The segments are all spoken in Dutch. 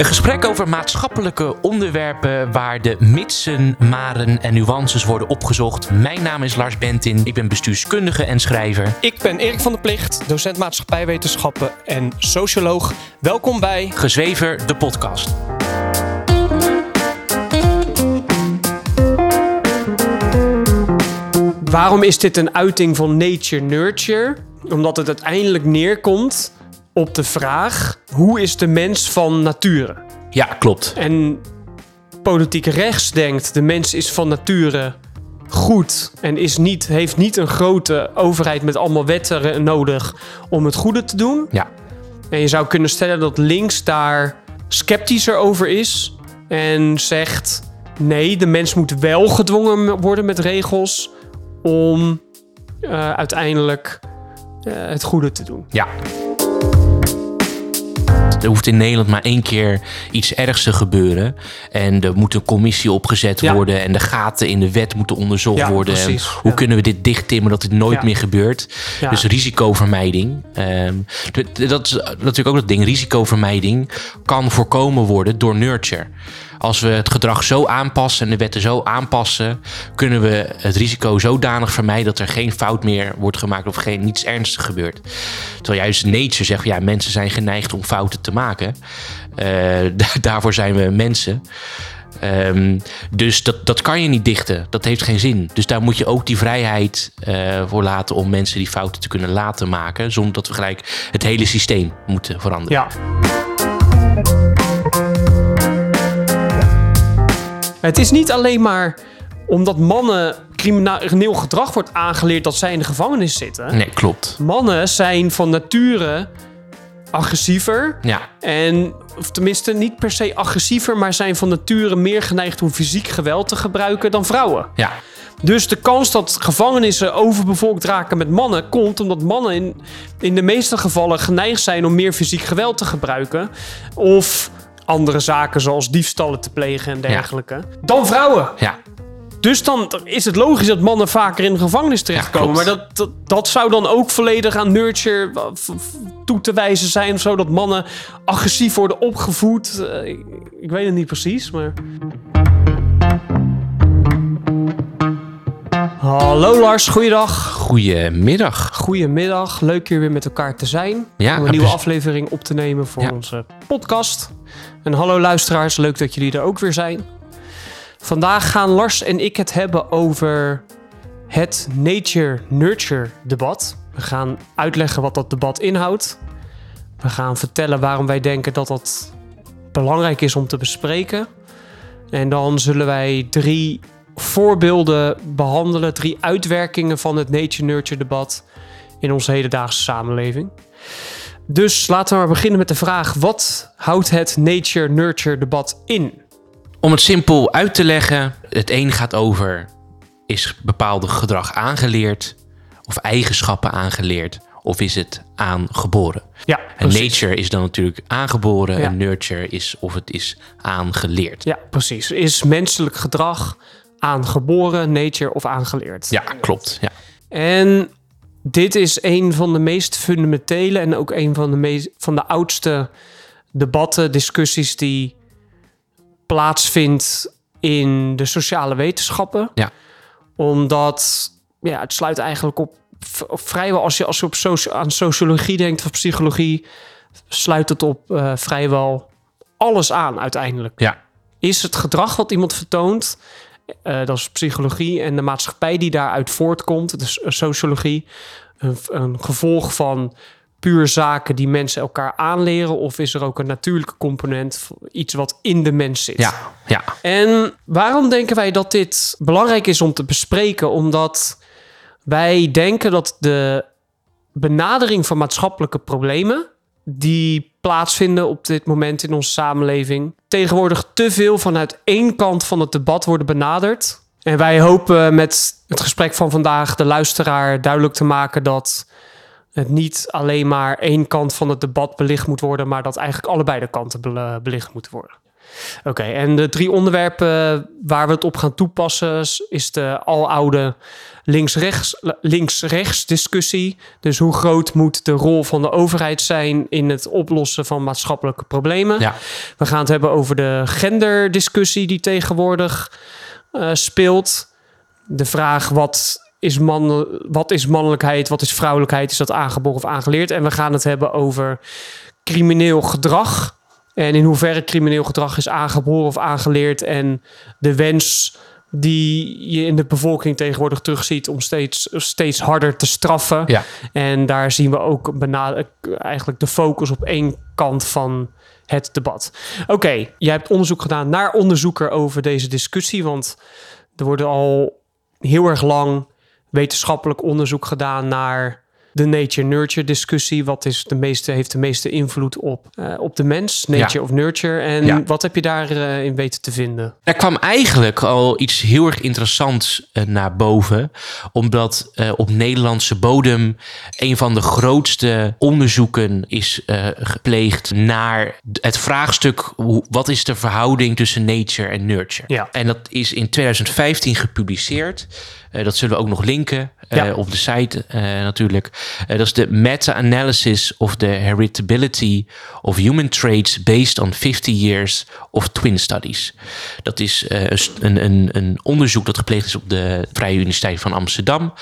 Een gesprek over maatschappelijke onderwerpen waar de mitsen, maren en nuances worden opgezocht. Mijn naam is Lars Bentin, ik ben bestuurskundige en schrijver. Ik ben Erik van der Plicht, docent maatschappijwetenschappen en socioloog. Welkom bij Gezwever, de podcast. Waarom is dit een uiting van nature-nurture? Omdat het uiteindelijk neerkomt op de vraag: hoe is de mens van nature? Ja, klopt. En politiek rechts denkt: de mens is van nature goed en is niet, heeft niet een grote overheid met allemaal wetten nodig om het goede te doen. Ja, En je zou kunnen stellen dat links daar sceptischer over is en zegt: nee, de mens moet wel gedwongen worden met regels om eh, uiteindelijk eh, het goede te doen. ja. Er hoeft in Nederland maar één keer iets ergs te gebeuren. En er moet een commissie opgezet Ja. worden. En de gaten in de wet moeten onderzocht Ja, worden. En hoe Ja. kunnen we dit dichttimmen dat dit nooit meer gebeurt? Dus risicovermijding. Ehm, dat is natuurlijk ook dat ding. Risicovermijding kan voorkomen worden door nurture. Als we het gedrag zo aanpassen en de wetten zo aanpassen, kunnen we het risico zodanig vermijden dat er geen fout meer wordt gemaakt of geen niets ernstigs gebeurt. Terwijl juist nature zegt, ja, mensen zijn geneigd om fouten te maken. Da- daarvoor zijn we mensen. Ehm, dus dat, dat kan je niet dichten. Dat heeft geen zin. Dus daar moet je ook die vrijheid eh, voor laten om mensen die fouten te kunnen laten maken. Zonder dat we gelijk het hele systeem moeten veranderen. Ja. Het is niet alleen maar omdat mannen crimineel gedrag wordt aangeleerd dat zij in de gevangenis zitten. Nee, klopt. Mannen zijn van nature agressiever. Ja, En, of tenminste, niet per se agressiever, maar zijn van nature meer geneigd om fysiek geweld te gebruiken dan vrouwen. ja, Dus de kans dat gevangenissen overbevolkt raken met mannen komt omdat mannen in, in de meeste gevallen geneigd zijn om meer fysiek geweld te gebruiken. Of andere zaken zoals diefstallen te plegen en dergelijke. Dan vrouwen. ja. Dus dan is het logisch dat mannen vaker in de gevangenis terechtkomen. Ja, maar dat, dat, dat zou dan ook volledig aan nurture toe te wijzen zijn. Of zo dat mannen agressief worden opgevoed. Eh, ik, ik weet het niet precies, maar... Hallo Lars, goeiedag. Goedemiddag. Goedemiddag, leuk hier weer met elkaar te zijn. Ja, om een nieuwe aflevering op te nemen voor Ja. onze podcast. En hallo luisteraars, leuk dat jullie er ook weer zijn. Vandaag gaan Lars en ik het hebben over het nature-nurture debat. We gaan uitleggen wat dat debat inhoudt. We gaan vertellen waarom wij denken dat dat belangrijk is om te bespreken. En dan zullen wij drie voorbeelden behandelen, drie uitwerkingen van het nature-nurture debat in onze hedendaagse samenleving. Dus laten we maar beginnen met de vraag: wat houdt het nature-nurture debat in? Om het simpel uit te leggen, het een gaat over is bepaalde gedrag aangeleerd of eigenschappen aangeleerd of is het aangeboren? Ja, En nature is dan natuurlijk aangeboren Ja. en nurture is of het is aangeleerd. Ja, precies. Is menselijk gedrag aangeboren, nature of aangeleerd? Ja, klopt. Ja. En dit is een van de meest fundamentele en ook een van de, meest, van de oudste debatten, discussies die plaatsvindt in de sociale wetenschappen. Ja. Omdat ja, het sluit eigenlijk op, vrijwel, als je, als je op soci- aan sociologie denkt of psychologie, sluit het op eh, vrijwel alles aan uiteindelijk ja, is het gedrag wat iemand vertoont, eh, dat is psychologie en de maatschappij die daaruit voortkomt, dus sociologie, een, een gevolg van puur zaken die mensen elkaar aanleren, of is er ook een natuurlijke component, iets wat in de mens zit? ja, ja. En waarom denken wij dat dit belangrijk is om te bespreken? Omdat wij denken dat de benadering van maatschappelijke problemen die plaatsvinden op dit moment in onze samenleving tegenwoordig te veel vanuit één kant van het debat worden benaderd. En wij hopen met het gesprek van vandaag de luisteraar duidelijk te maken dat het niet alleen maar één kant van het debat belicht moet worden, maar dat eigenlijk allebei de kanten bel- belicht moeten worden. Oké, en de drie onderwerpen waar we het op gaan toepassen is de aloude links-rechts links-rechts discussie. Dus hoe groot moet de rol van de overheid zijn in het oplossen van maatschappelijke problemen? Ja. We gaan het hebben over de genderdiscussie die tegenwoordig uh, speelt. De vraag wat is, man, wat is mannelijkheid, wat is vrouwelijkheid, is dat aangeboren of aangeleerd? En we gaan het hebben over crimineel gedrag. En in hoeverre crimineel gedrag is aangeboren of aangeleerd. En de wens die je in de bevolking tegenwoordig terugziet om steeds, steeds harder te straffen. Ja. En daar zien we ook eigenlijk de focus op één kant van het debat. Oké, jij hebt onderzoek gedaan naar onderzoeker over deze discussie. Want er worden al heel erg lang wetenschappelijk onderzoek gedaan naar de nature-nurture discussie. Wat is de meeste, heeft de meeste invloed op, uh, op de mens? Nature of nurture? En wat heb je daarin uh, in weten te vinden? Er kwam eigenlijk al iets heel erg interessants uh, naar boven. Omdat op Nederlandse bodem een van de grootste onderzoeken is gepleegd naar het vraagstuk: hoe, wat is de verhouding tussen nature en nurture? Ja. En dat is in 2015 gepubliceerd. Uh, dat zullen we ook nog linken ja. op de site uh, natuurlijk. dat is de meta-analysis of the heritability of human traits based on 50 years of twin studies. Dat is een, een, een, onderzoek dat gepleegd is op de Vrije Universiteit van Amsterdam.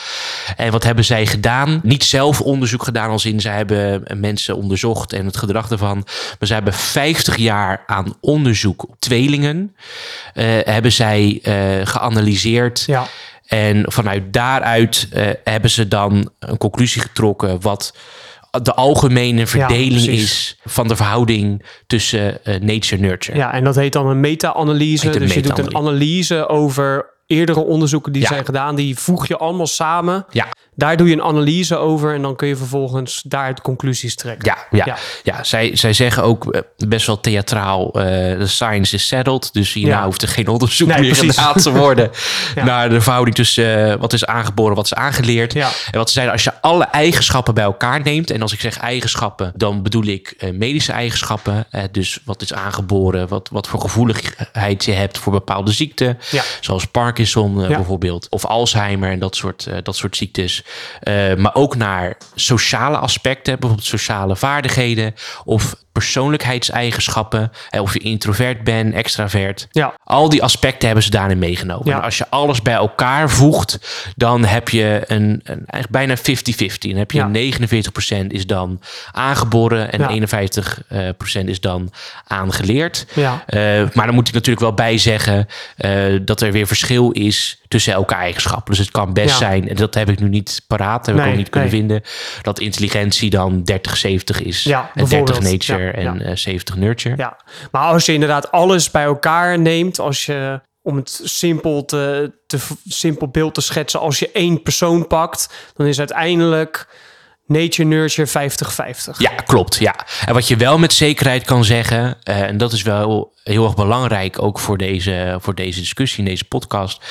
En wat hebben zij gedaan? Niet zelf onderzoek gedaan als in zij hebben mensen onderzocht en het gedrag ervan. Maar zij hebben 50 jaar aan onderzoek op tweelingen. hebben zij geanalyseerd. Ja. En vanuit daaruit uh, hebben ze dan een conclusie getrokken wat de algemene verdeling ja, is van de verhouding tussen uh, nature en nurture. Ja, en dat heet dan een meta-analyse. Dus meta je doet een analyse over eerdere onderzoeken die ja. zijn gedaan. Die voeg je allemaal samen. Ja. Daar doe je een analyse over en dan kun je vervolgens daaruit conclusies trekken. Ja, ja, ja. ja zij, zij zeggen ook eh, best wel theatraal: de uh, science is settled. Dus hierna ja. hoeft er geen onderzoek nee, meer gedaan te worden ja. naar de verhouding tussen uh, wat is aangeboren, wat is aangeleerd. En wat ze zeiden: als je alle eigenschappen bij elkaar neemt, en als ik zeg eigenschappen, dan bedoel ik uh, medische eigenschappen. dus wat is aangeboren, wat, wat voor gevoeligheid je hebt voor bepaalde ziekten, zoals Parkinson bijvoorbeeld, of Alzheimer en dat soort, dat soort ziektes. Uh, maar ook naar sociale aspecten, bijvoorbeeld sociale vaardigheden of persoonlijkheidseigenschappen. Hè, of je introvert bent, extravert. Ja. Al die aspecten hebben ze daarin meegenomen. Ja. En als je alles bij elkaar voegt, dan heb je een, een eigenlijk bijna 50-50. Dan heb je 49% is dan aangeboren en Ja. 51% is dan aangeleerd. Ja. Uh, maar dan moet ik natuurlijk wel bij zeggen uh, dat er weer verschil is tussen elke eigenschappen. Dus het kan best zijn, en dat heb ik nu niet paraat, heb ik ook niet kunnen nee. vinden, dat intelligentie dan 30-70 is. En 30 bijvoorbeeld. nature En ja. eh, 70 nurture. Ja, maar als je inderdaad alles bij elkaar neemt, als je om het simpel, te, te, simpel beeld te schetsen, als je één persoon pakt, dan is uiteindelijk nature nurture 50-50. Ja, klopt. Ja. En wat je wel met zekerheid kan zeggen, eh, en dat is wel heel erg belangrijk ook voor deze, voor deze discussie, in deze podcast,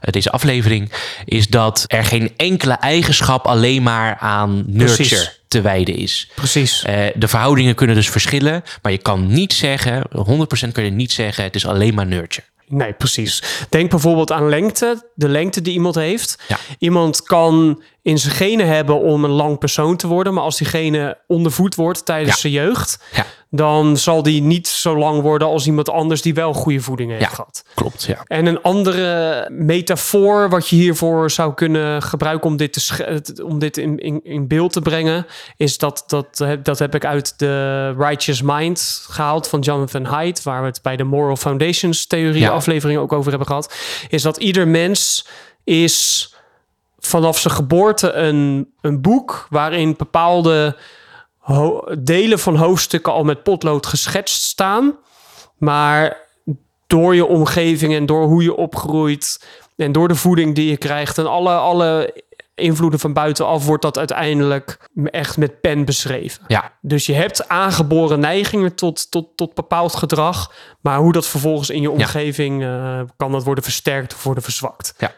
eh, deze aflevering, is dat er geen enkele eigenschap alleen maar aan nurture Precies. Te wijden is. Precies. Eh, de verhoudingen kunnen dus verschillen, maar je kan niet zeggen, 100% kun je niet zeggen, het is alleen maar nurture. Nee, precies. Denk bijvoorbeeld aan lengte, de lengte die iemand heeft. Ja. Iemand kan in zijn genen hebben om een lang persoon te worden, maar als diegene ondervoed wordt tijdens Ja. zijn jeugd, Ja. dan zal die niet zo lang worden als iemand anders die wel goede voeding heeft Ja. gehad. Klopt, ja. En een andere metafoor wat je hiervoor zou kunnen gebruiken om dit, te om dit in, in, in beeld te brengen, is dat, dat, heb- dat heb ik uit de Righteous Mind gehaald van Jonathan Haidt, waar we het bij de Moral Foundations theorie aflevering ook over hebben gehad, is dat ieder mens is vanaf zijn geboorte een, een boek waarin bepaalde delen van hoofdstukken al met potlood geschetst staan. Maar door je omgeving en door hoe je opgroeit en door de voeding die je krijgt en alle, alle invloeden van buitenaf wordt dat uiteindelijk echt met pen beschreven. Ja, Dus je hebt aangeboren neigingen tot, tot, tot bepaald gedrag, maar hoe dat vervolgens in je omgeving eh, kan dat worden versterkt of worden verzwakt. Ja.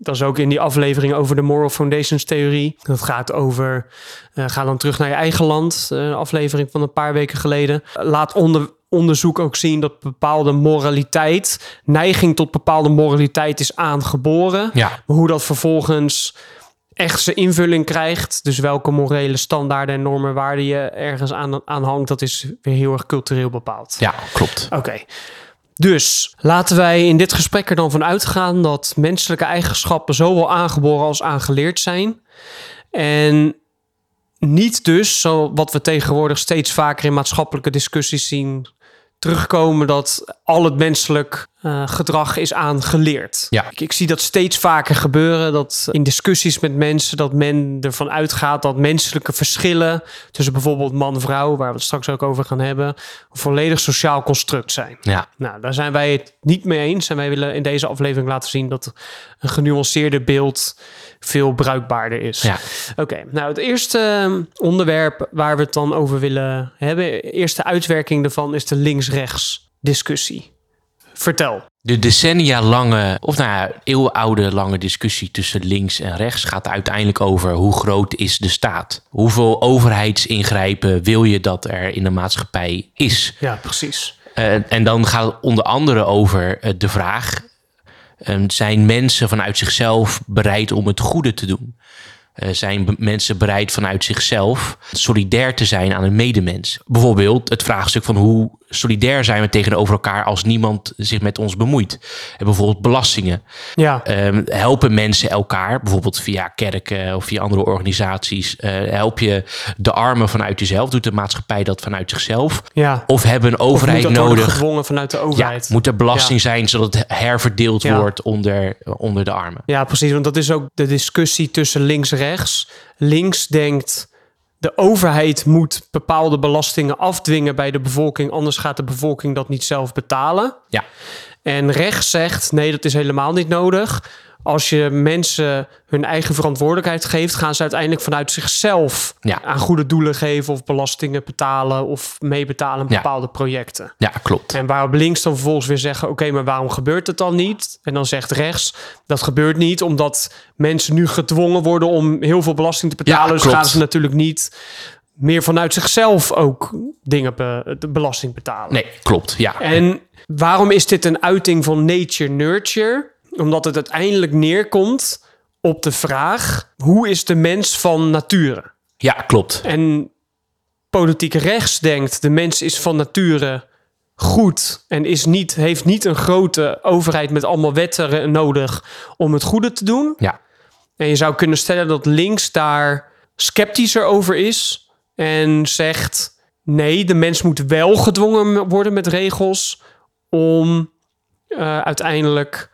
Dat is ook in die aflevering over de Moral Foundations theorie. Dat gaat over, eh, ga dan terug naar je eigen land, eh, een aflevering van een paar weken geleden. Laat onder, onderzoek ook zien dat bepaalde moraliteit, neiging tot bepaalde moraliteit is aangeboren. Ja, Maar hoe dat vervolgens echt zijn invulling krijgt, dus welke morele standaarden en normen waarden je ergens aan, aan hangt, dat is weer heel erg cultureel bepaald. ja klopt. Oké. Dus laten wij in dit gesprek er dan van uitgaan dat menselijke eigenschappen zowel aangeboren als aangeleerd zijn. En niet dus, zo wat we tegenwoordig steeds vaker in maatschappelijke discussies zien terugkomen, dat al het menselijk eh, gedrag is aangeleerd. Ja. Ik, ik zie dat steeds vaker gebeuren, dat in discussies met mensen, dat men ervan uitgaat dat menselijke verschillen tussen bijvoorbeeld man en vrouw, waar we het straks ook over gaan hebben, een volledig sociaal construct zijn. Ja, Nou, daar zijn wij het niet mee eens. En wij willen in deze aflevering laten zien dat een genuanceerder beeld veel bruikbaarder is. ja. Oké, nou het eerste eh, onderwerp waar we het dan over willen hebben, eerste uitwerking daarvan is de links-rechts discussie. Vertel. De decennia lange, of nou ja, eeuwenoude lange discussie tussen links en rechts gaat uiteindelijk over hoe groot is de staat? Hoeveel overheidsingrijpen wil je dat er in de maatschappij is? Ja, precies. Eh, en dan gaat het onder andere over eh, de vraag: eh, zijn mensen vanuit zichzelf bereid om het goede te doen? Eh, zijn mensen bereid vanuit zichzelf solidair te zijn aan een medemens? Bijvoorbeeld het vraagstuk van hoe solidair zijn we tegenover elkaar als niemand zich met ons bemoeit? En bijvoorbeeld belastingen. Ja, Ehm, helpen mensen elkaar, bijvoorbeeld via kerken of via andere organisaties? Eh, help je de armen vanuit jezelf? Doet de maatschappij dat vanuit zichzelf? ja. Of hebben een Of moet overheid dat nodig? gedwongen vanuit de Ja, overheid? moet er belasting zijn zodat het herverdeeld Ja. wordt onder, onder de armen? Ja, precies. Want dat is ook de discussie tussen links en rechts. Links denkt de overheid moet bepaalde belastingen afdwingen bij de bevolking, anders gaat de bevolking dat niet zelf betalen. Ja, En rechts zegt nee, dat is helemaal niet nodig. Als je mensen hun eigen verantwoordelijkheid geeft, gaan ze uiteindelijk vanuit zichzelf Ja. aan goede doelen geven of belastingen betalen of meebetalen aan Ja. bepaalde projecten. ja klopt. En waarop links dan vervolgens weer zeggen: Oké, maar waarom gebeurt het dan niet? En dan zegt rechts: Dat gebeurt niet omdat mensen nu gedwongen worden om heel veel belasting te betalen. Ja, dus gaan ze natuurlijk niet meer vanuit zichzelf ook dingen be- de belasting betalen. Nee, klopt. Ja, En waarom is dit een uiting van nature-nurture? Omdat het uiteindelijk neerkomt op de vraag: hoe is de mens van nature? ja klopt. En politiek rechts denkt de mens is van nature goed en is niet, heeft niet een grote overheid met allemaal wetten nodig om het goede te doen. Ja, En je zou kunnen stellen dat links daar sceptischer over is en zegt nee, de mens moet wel gedwongen worden met regels om eh, uiteindelijk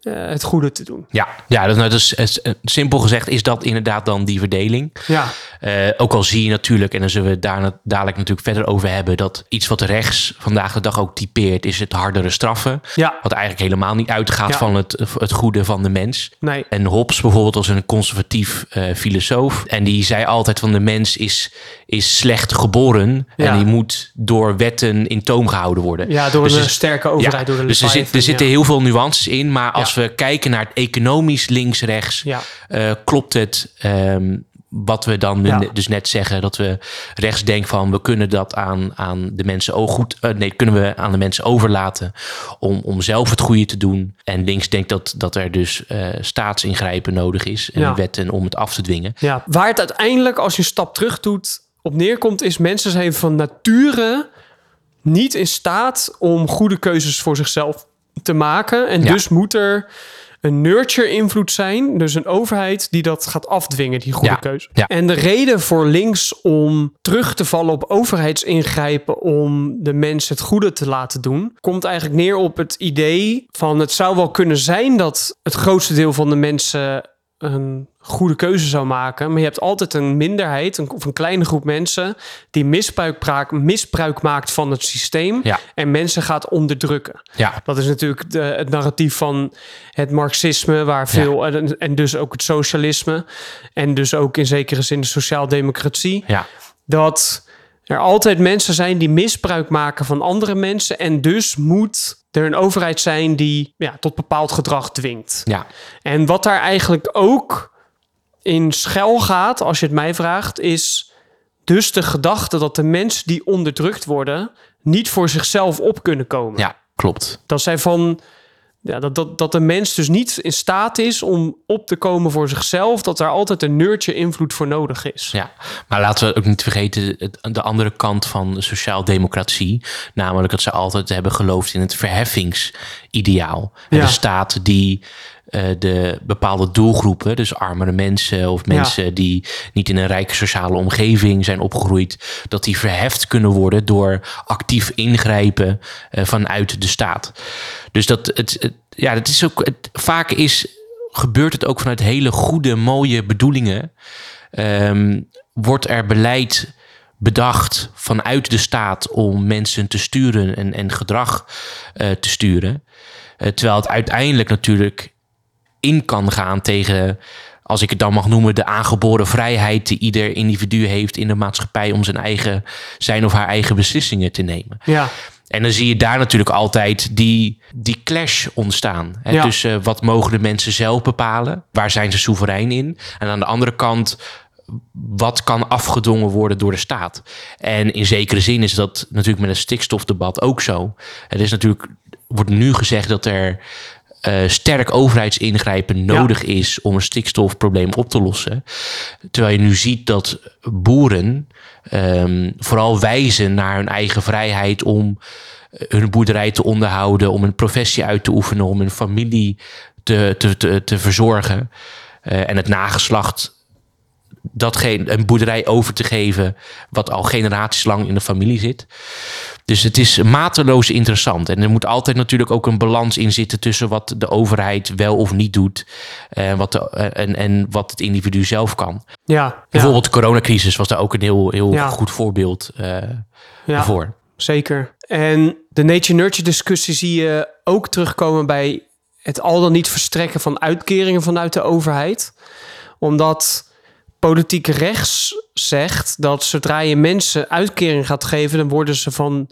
eh, het goede te doen. ja, ja dat, nou, is- eh, simpel gezegd is dat inderdaad dan die verdeling. Ja, Eh, ook al zie je natuurlijk, en dan zullen we daar dadelijk natuurlijk verder over hebben, dat iets wat rechts vandaag de dag ook typeert, is het hardere straffen. ja, Wat eigenlijk helemaal niet uitgaat Ja. van het, het goede van de mens. nee, En Hobbes bijvoorbeeld was een conservatief filosoof. En die zei altijd van de mens is, is slecht geboren. Ja. En die moet door wetten in toom gehouden worden. ja, door Dus een er- sterke overheid, door de dus er, zit, er zitten heel veel nuances in. Maar als we kijken naar het economisch links-rechts... Eh, klopt het ehm, wat we dan Ja. dus net zeggen... dat we rechts denken van we kunnen dat aan, aan de mensen ook goed... eh, nee, kunnen we aan de mensen overlaten om, om zelf het goede te doen. En links denkt dat, dat er dus eh, staatsingrijpen nodig is... en Ja. wetten om het af te dwingen. Ja, waar het uiteindelijk, als je een stap terug doet, op neerkomt, is mensen zijn van nature niet in staat om goede keuzes voor zichzelf te maken. En Ja. dus moet er een nurture-invloed zijn, dus een overheid die dat gaat afdwingen, die goede Ja. keuze. Ja. En de reden voor links om terug te vallen op overheidsingrijpen om de mens het goede te laten doen, komt eigenlijk neer op het idee van het zou wel kunnen zijn dat het grootste deel van de mensen een goede keuze zou maken. Maar je hebt altijd een minderheid een, of een kleine groep mensen die misbruik, misbruik maakt van het systeem Ja. en mensen gaat onderdrukken. Ja, Dat is natuurlijk de, het narratief van het marxisme, waar veel, en, en dus ook het socialisme, en dus ook in zekere zin de sociaaldemocratie, ja, dat er altijd mensen zijn die misbruik maken van andere mensen en dus moet er een overheid zijn die ja, tot bepaald gedrag dwingt. ja, En wat daar eigenlijk ook in schuil gaat, als je het mij vraagt, is Dus de gedachte dat de mensen die onderdrukt worden niet voor zichzelf op kunnen komen. Ja, klopt. Dat zij van ja, dat, dat, dat de mens dus niet in staat is om op te komen voor zichzelf, dat daar altijd een nurture invloed voor nodig is. Ja, maar laten we ook niet vergeten het- de andere kant van de sociaal-democratie. Namelijk dat ze altijd hebben geloofd in het verheffingsideaal. En Ja. De staat die eh, de bepaalde doelgroepen, dus armere mensen of mensen die niet in een rijke sociale omgeving zijn opgegroeid, dat die verheft kunnen worden door actief ingrijpen eh, vanuit de staat. Dus dat het, het- ja, het is ook het, vaak is gebeurt het ook vanuit hele goede, mooie bedoelingen. Ehm, wordt er beleid bedacht vanuit de staat om mensen te sturen en, en gedrag eh, te sturen. Terwijl het uiteindelijk natuurlijk in kan gaan tegen, als ik het dan mag noemen, de aangeboren vrijheid die ieder individu heeft in de maatschappij om zijn eigen, zijn of haar eigen beslissingen te nemen. Ja, En dan zie je daar natuurlijk altijd die, die clash ontstaan. Hè? Ja. Tussen wat mogen de mensen zelf bepalen? Waar zijn ze soeverein in? En aan de andere kant, wat kan afgedwongen worden door de staat? En in zekere zin is dat natuurlijk met het stikstofdebat ook zo. Er is natuurlijk, wordt nu gezegd dat er eh, sterk overheidsingrijpen nodig is om een stikstofprobleem op te lossen. Terwijl je nu ziet dat boeren ehm, vooral wijzen naar hun eigen vrijheid om eh, hun boerderij te onderhouden, om een professie uit te oefenen, om hun familie te, te, te, te verzorgen. Eh, en het nageslacht datgene, een boerderij over te geven wat al generaties lang in de familie zit. Dus het is mateloos interessant. En er moet altijd natuurlijk ook een balans in zitten tussen wat de overheid wel of niet doet en wat, de, eh, en, en wat het individu zelf kan. ja, ja, Bijvoorbeeld de coronacrisis was daar ook een heel, heel Ja. goed voorbeeld eh, ja. voor. Zeker. En de nature-nurture discussie zie je ook terugkomen bij het al dan niet verstrekken van uitkeringen vanuit de overheid. Omdat politiek rechts zegt dat zodra je mensen uitkering gaat geven, dan worden ze van.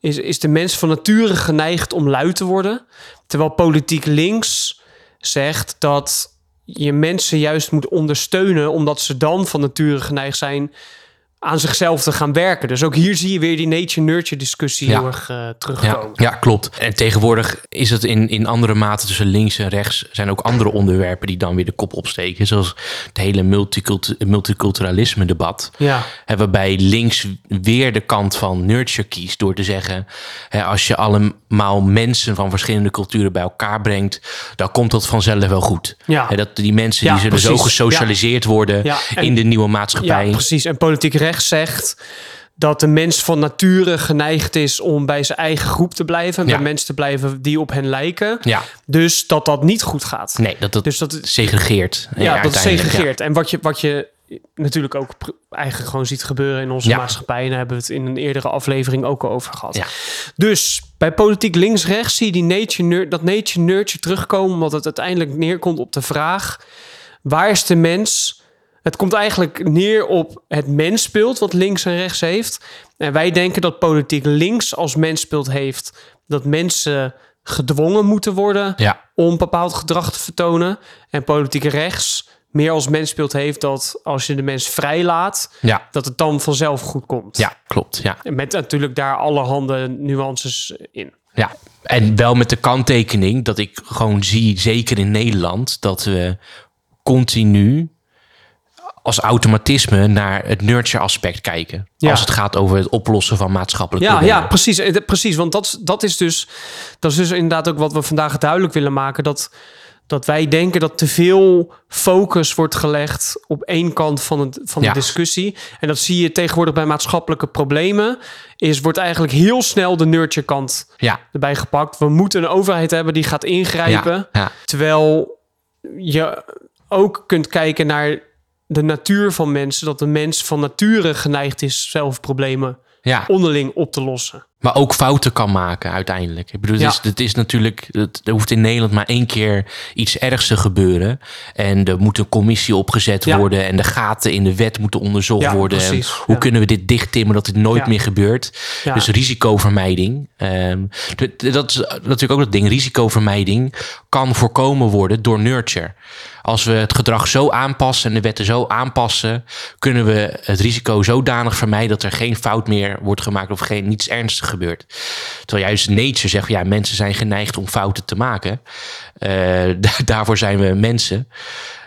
Is, is de mens van nature geneigd om lui te worden. Terwijl politiek links zegt dat je mensen juist moet ondersteunen, omdat ze dan van nature geneigd zijn aan zichzelf te gaan werken. Dus ook hier zie je weer die nature-nurture discussie Ja. heel erg eh, Ja, terugkomen. ja, klopt. En tegenwoordig is het in, in andere mate tussen links en rechts... zijn ook andere onderwerpen die dan weer de kop opsteken. Zoals het hele multicult multiculturalisme debat. Ja, Hè, waarbij links weer de kant van nurture kiest door te zeggen: hè, als je allemaal mensen van verschillende culturen bij elkaar brengt, dan komt dat vanzelf wel goed. Ja. Hè, dat die mensen Ja, die zullen zo gesocialiseerd worden Ja, en- in de nieuwe ja, maatschappij. precies. En politiek rechts zegt dat de mens van nature geneigd is om bij zijn eigen groep te blijven. En Ja. bij mensen te blijven die op hen lijken. ja, Dus dat dat niet goed gaat. nee, dat dat Dus dat, segregeert. hè, ja, dat segregeert. En wat je, wat je natuurlijk ook eigenlijk gewoon ziet gebeuren in onze Ja. maatschappij. En daar hebben we het in een eerdere aflevering ook al over gehad. Ja. Dus bij politiek links-rechts zie je die nature, dat nature-nurture terugkomen. Omdat het uiteindelijk neerkomt op de vraag... waar is de mens... Het komt eigenlijk neer op het mensbeeld wat links en rechts heeft. En wij denken dat politiek links als mensbeeld heeft... dat mensen gedwongen moeten worden Ja, om bepaald gedrag te vertonen. En politiek rechts meer als mensbeeld heeft dat als je de mens vrijlaat, ja, dat het dan vanzelf goed komt. ja, klopt. Ja. Met natuurlijk daar allerhande nuances in. Ja, en wel met de kanttekening dat ik gewoon zie, zeker in Nederland, dat we continu als automatisme naar het nurture aspect kijken. Ja. Als het gaat over het oplossen van maatschappelijke Ja, problemen. ja precies, Eh, precies. Want dat, dat, is dus, dat is dus inderdaad ook wat we vandaag duidelijk willen maken. Dat, dat wij denken dat te veel focus wordt gelegd op één kant van, het, van Ja. de discussie. En dat zie je tegenwoordig bij maatschappelijke problemen. Is wordt eigenlijk heel snel de nurture kant Ja, erbij gepakt. We moeten een overheid hebben die gaat ingrijpen. Terwijl je ook kunt kijken naar de natuur van mensen. Dat de mens van nature geneigd is zelf problemen ja. onderling op te lossen. Maar ook fouten kan maken uiteindelijk. Ik bedoel, het, is, het is natuurlijk, het, er hoeft in Nederland maar één keer iets ergs te gebeuren. En er moet een commissie opgezet Ja. worden. En de gaten in de wet moeten onderzocht Ja, worden. En hoe kunnen we dit dichttimmen dat dit nooit meer gebeurt? Dus risicovermijding. Ehm, dat is natuurlijk ook dat ding. Risicovermijding kan voorkomen worden door nurture. Als we het gedrag zo aanpassen en de wetten zo aanpassen, kunnen we het risico zodanig vermijden dat er geen fout meer wordt gemaakt of geen niets ernstigs gebeurt. Terwijl juist nature zegt, ja, mensen zijn geneigd om fouten te maken. Eh, da- daarvoor zijn we mensen.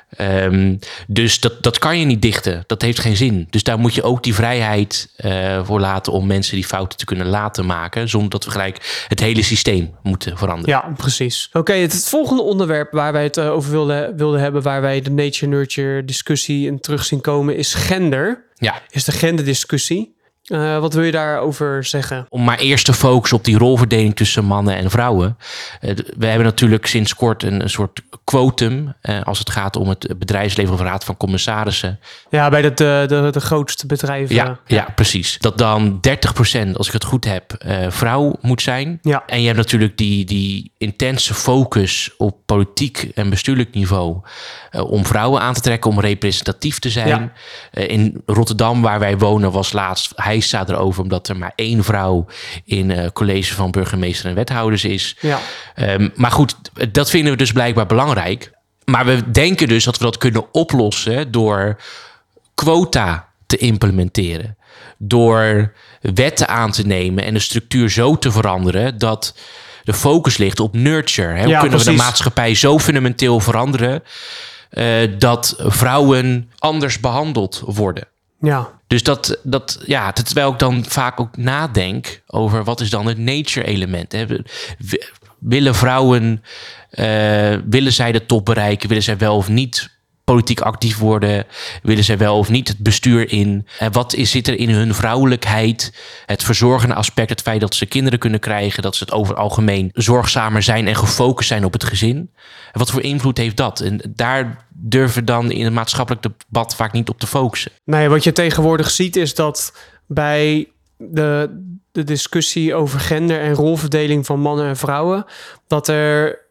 Ehm, dus dat, dat kan je niet dichten. Dat heeft geen zin. Dus daar moet je ook die vrijheid eh, voor laten om mensen die fouten te kunnen laten maken. Zonder dat we gelijk het hele systeem moeten veranderen. Ja, precies. Oké, het, het volgende onderwerp waar wij het eh, over wilden, wilden hebben, waar wij de nature-nurture discussie in terug zien komen, is gender. Ja. Is de genderdiscussie. Eh wat wil je daarover zeggen? Om maar eerst te focussen op die rolverdeling tussen mannen en vrouwen. Eh, we hebben natuurlijk sinds kort een, een soort quotum. eh, als het gaat om het bedrijfsleven of raad van commissarissen. Ja, bij de, de, de, de grootste bedrijven. Ja, ja, precies. Dat dan 30%, als ik het goed heb, vrouw moet zijn. Ja. En je hebt natuurlijk die, die intense focus op politiek en bestuurlijk niveau. Eh, om vrouwen aan te trekken, om representatief te zijn. Ja. Eh, in Rotterdam, waar wij wonen, was laatst hij staat erover omdat er maar één vrouw in eh college van burgemeester en wethouders is. Ja. Ehm, maar goed, dat vinden we dus blijkbaar belangrijk. Maar we denken dus dat we dat kunnen oplossen door quota te implementeren. Door wetten aan te nemen en de structuur zo te veranderen dat de focus ligt op nurture. Hè? Hoe Ja, kunnen we de maatschappij zo fundamenteel veranderen dat vrouwen anders behandeld worden? Ja. Dus dat, dat, ja, terwijl ik dan vaak ook nadenk over wat is dan het nature-element. Hè? W- Willen vrouwen, eh, willen zij de top bereiken? Willen zij wel of niet politiek actief worden? Willen zij wel of niet het bestuur in? En wat is, zit er in hun vrouwelijkheid? Het verzorgende aspect, het feit dat ze kinderen kunnen krijgen, dat ze het over algemeen zorgzamer zijn en gefocust zijn op het gezin. En wat voor invloed heeft dat? En daar durven dan in het maatschappelijk debat vaak niet op te focussen. Nee, wat je tegenwoordig ziet is dat bij de, de discussie over gender en rolverdeling van mannen en vrouwen, dat er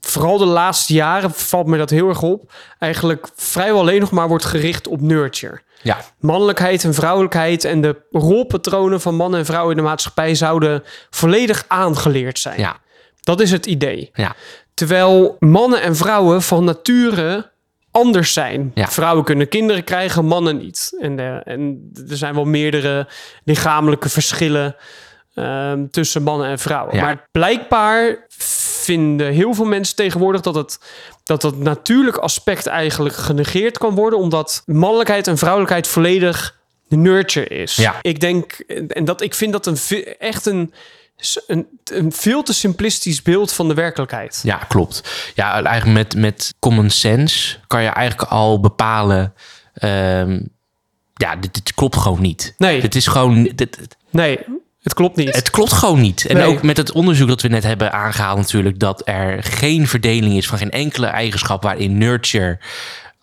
vooral de laatste jaren valt me dat heel erg op, eigenlijk vrijwel alleen nog maar wordt gericht op nurture. Ja, Mannelijkheid en vrouwelijkheid en de rolpatronen van mannen en vrouwen in de maatschappij zouden volledig aangeleerd zijn. ja, Dat is het idee. ja. Terwijl mannen en vrouwen van nature anders zijn. Ja. Vrouwen kunnen kinderen krijgen, mannen niet. En, eh, en er zijn wel meerdere lichamelijke verschillen ehm, tussen mannen en vrouwen. Ja. Maar blijkbaar vinden heel veel mensen tegenwoordig dat het dat dat natuurlijk aspect eigenlijk genegeerd kan worden, omdat mannelijkheid en vrouwelijkheid volledig nurture is. Ja. Ik denk, en dat ik vind dat een, echt een, een, een veel te simplistisch beeld van de werkelijkheid. Ja, klopt. Ja, eigenlijk met, met common sense kan je eigenlijk al bepalen. ehm, ja, dit, dit klopt gewoon niet. Nee. Dit is gewoon. Dit, dit- Nee, het klopt niet. het klopt gewoon niet. En Nee. ook met het onderzoek dat we net hebben aangehaald, natuurlijk, dat er geen verdeling is van geen enkele eigenschap waarin nurture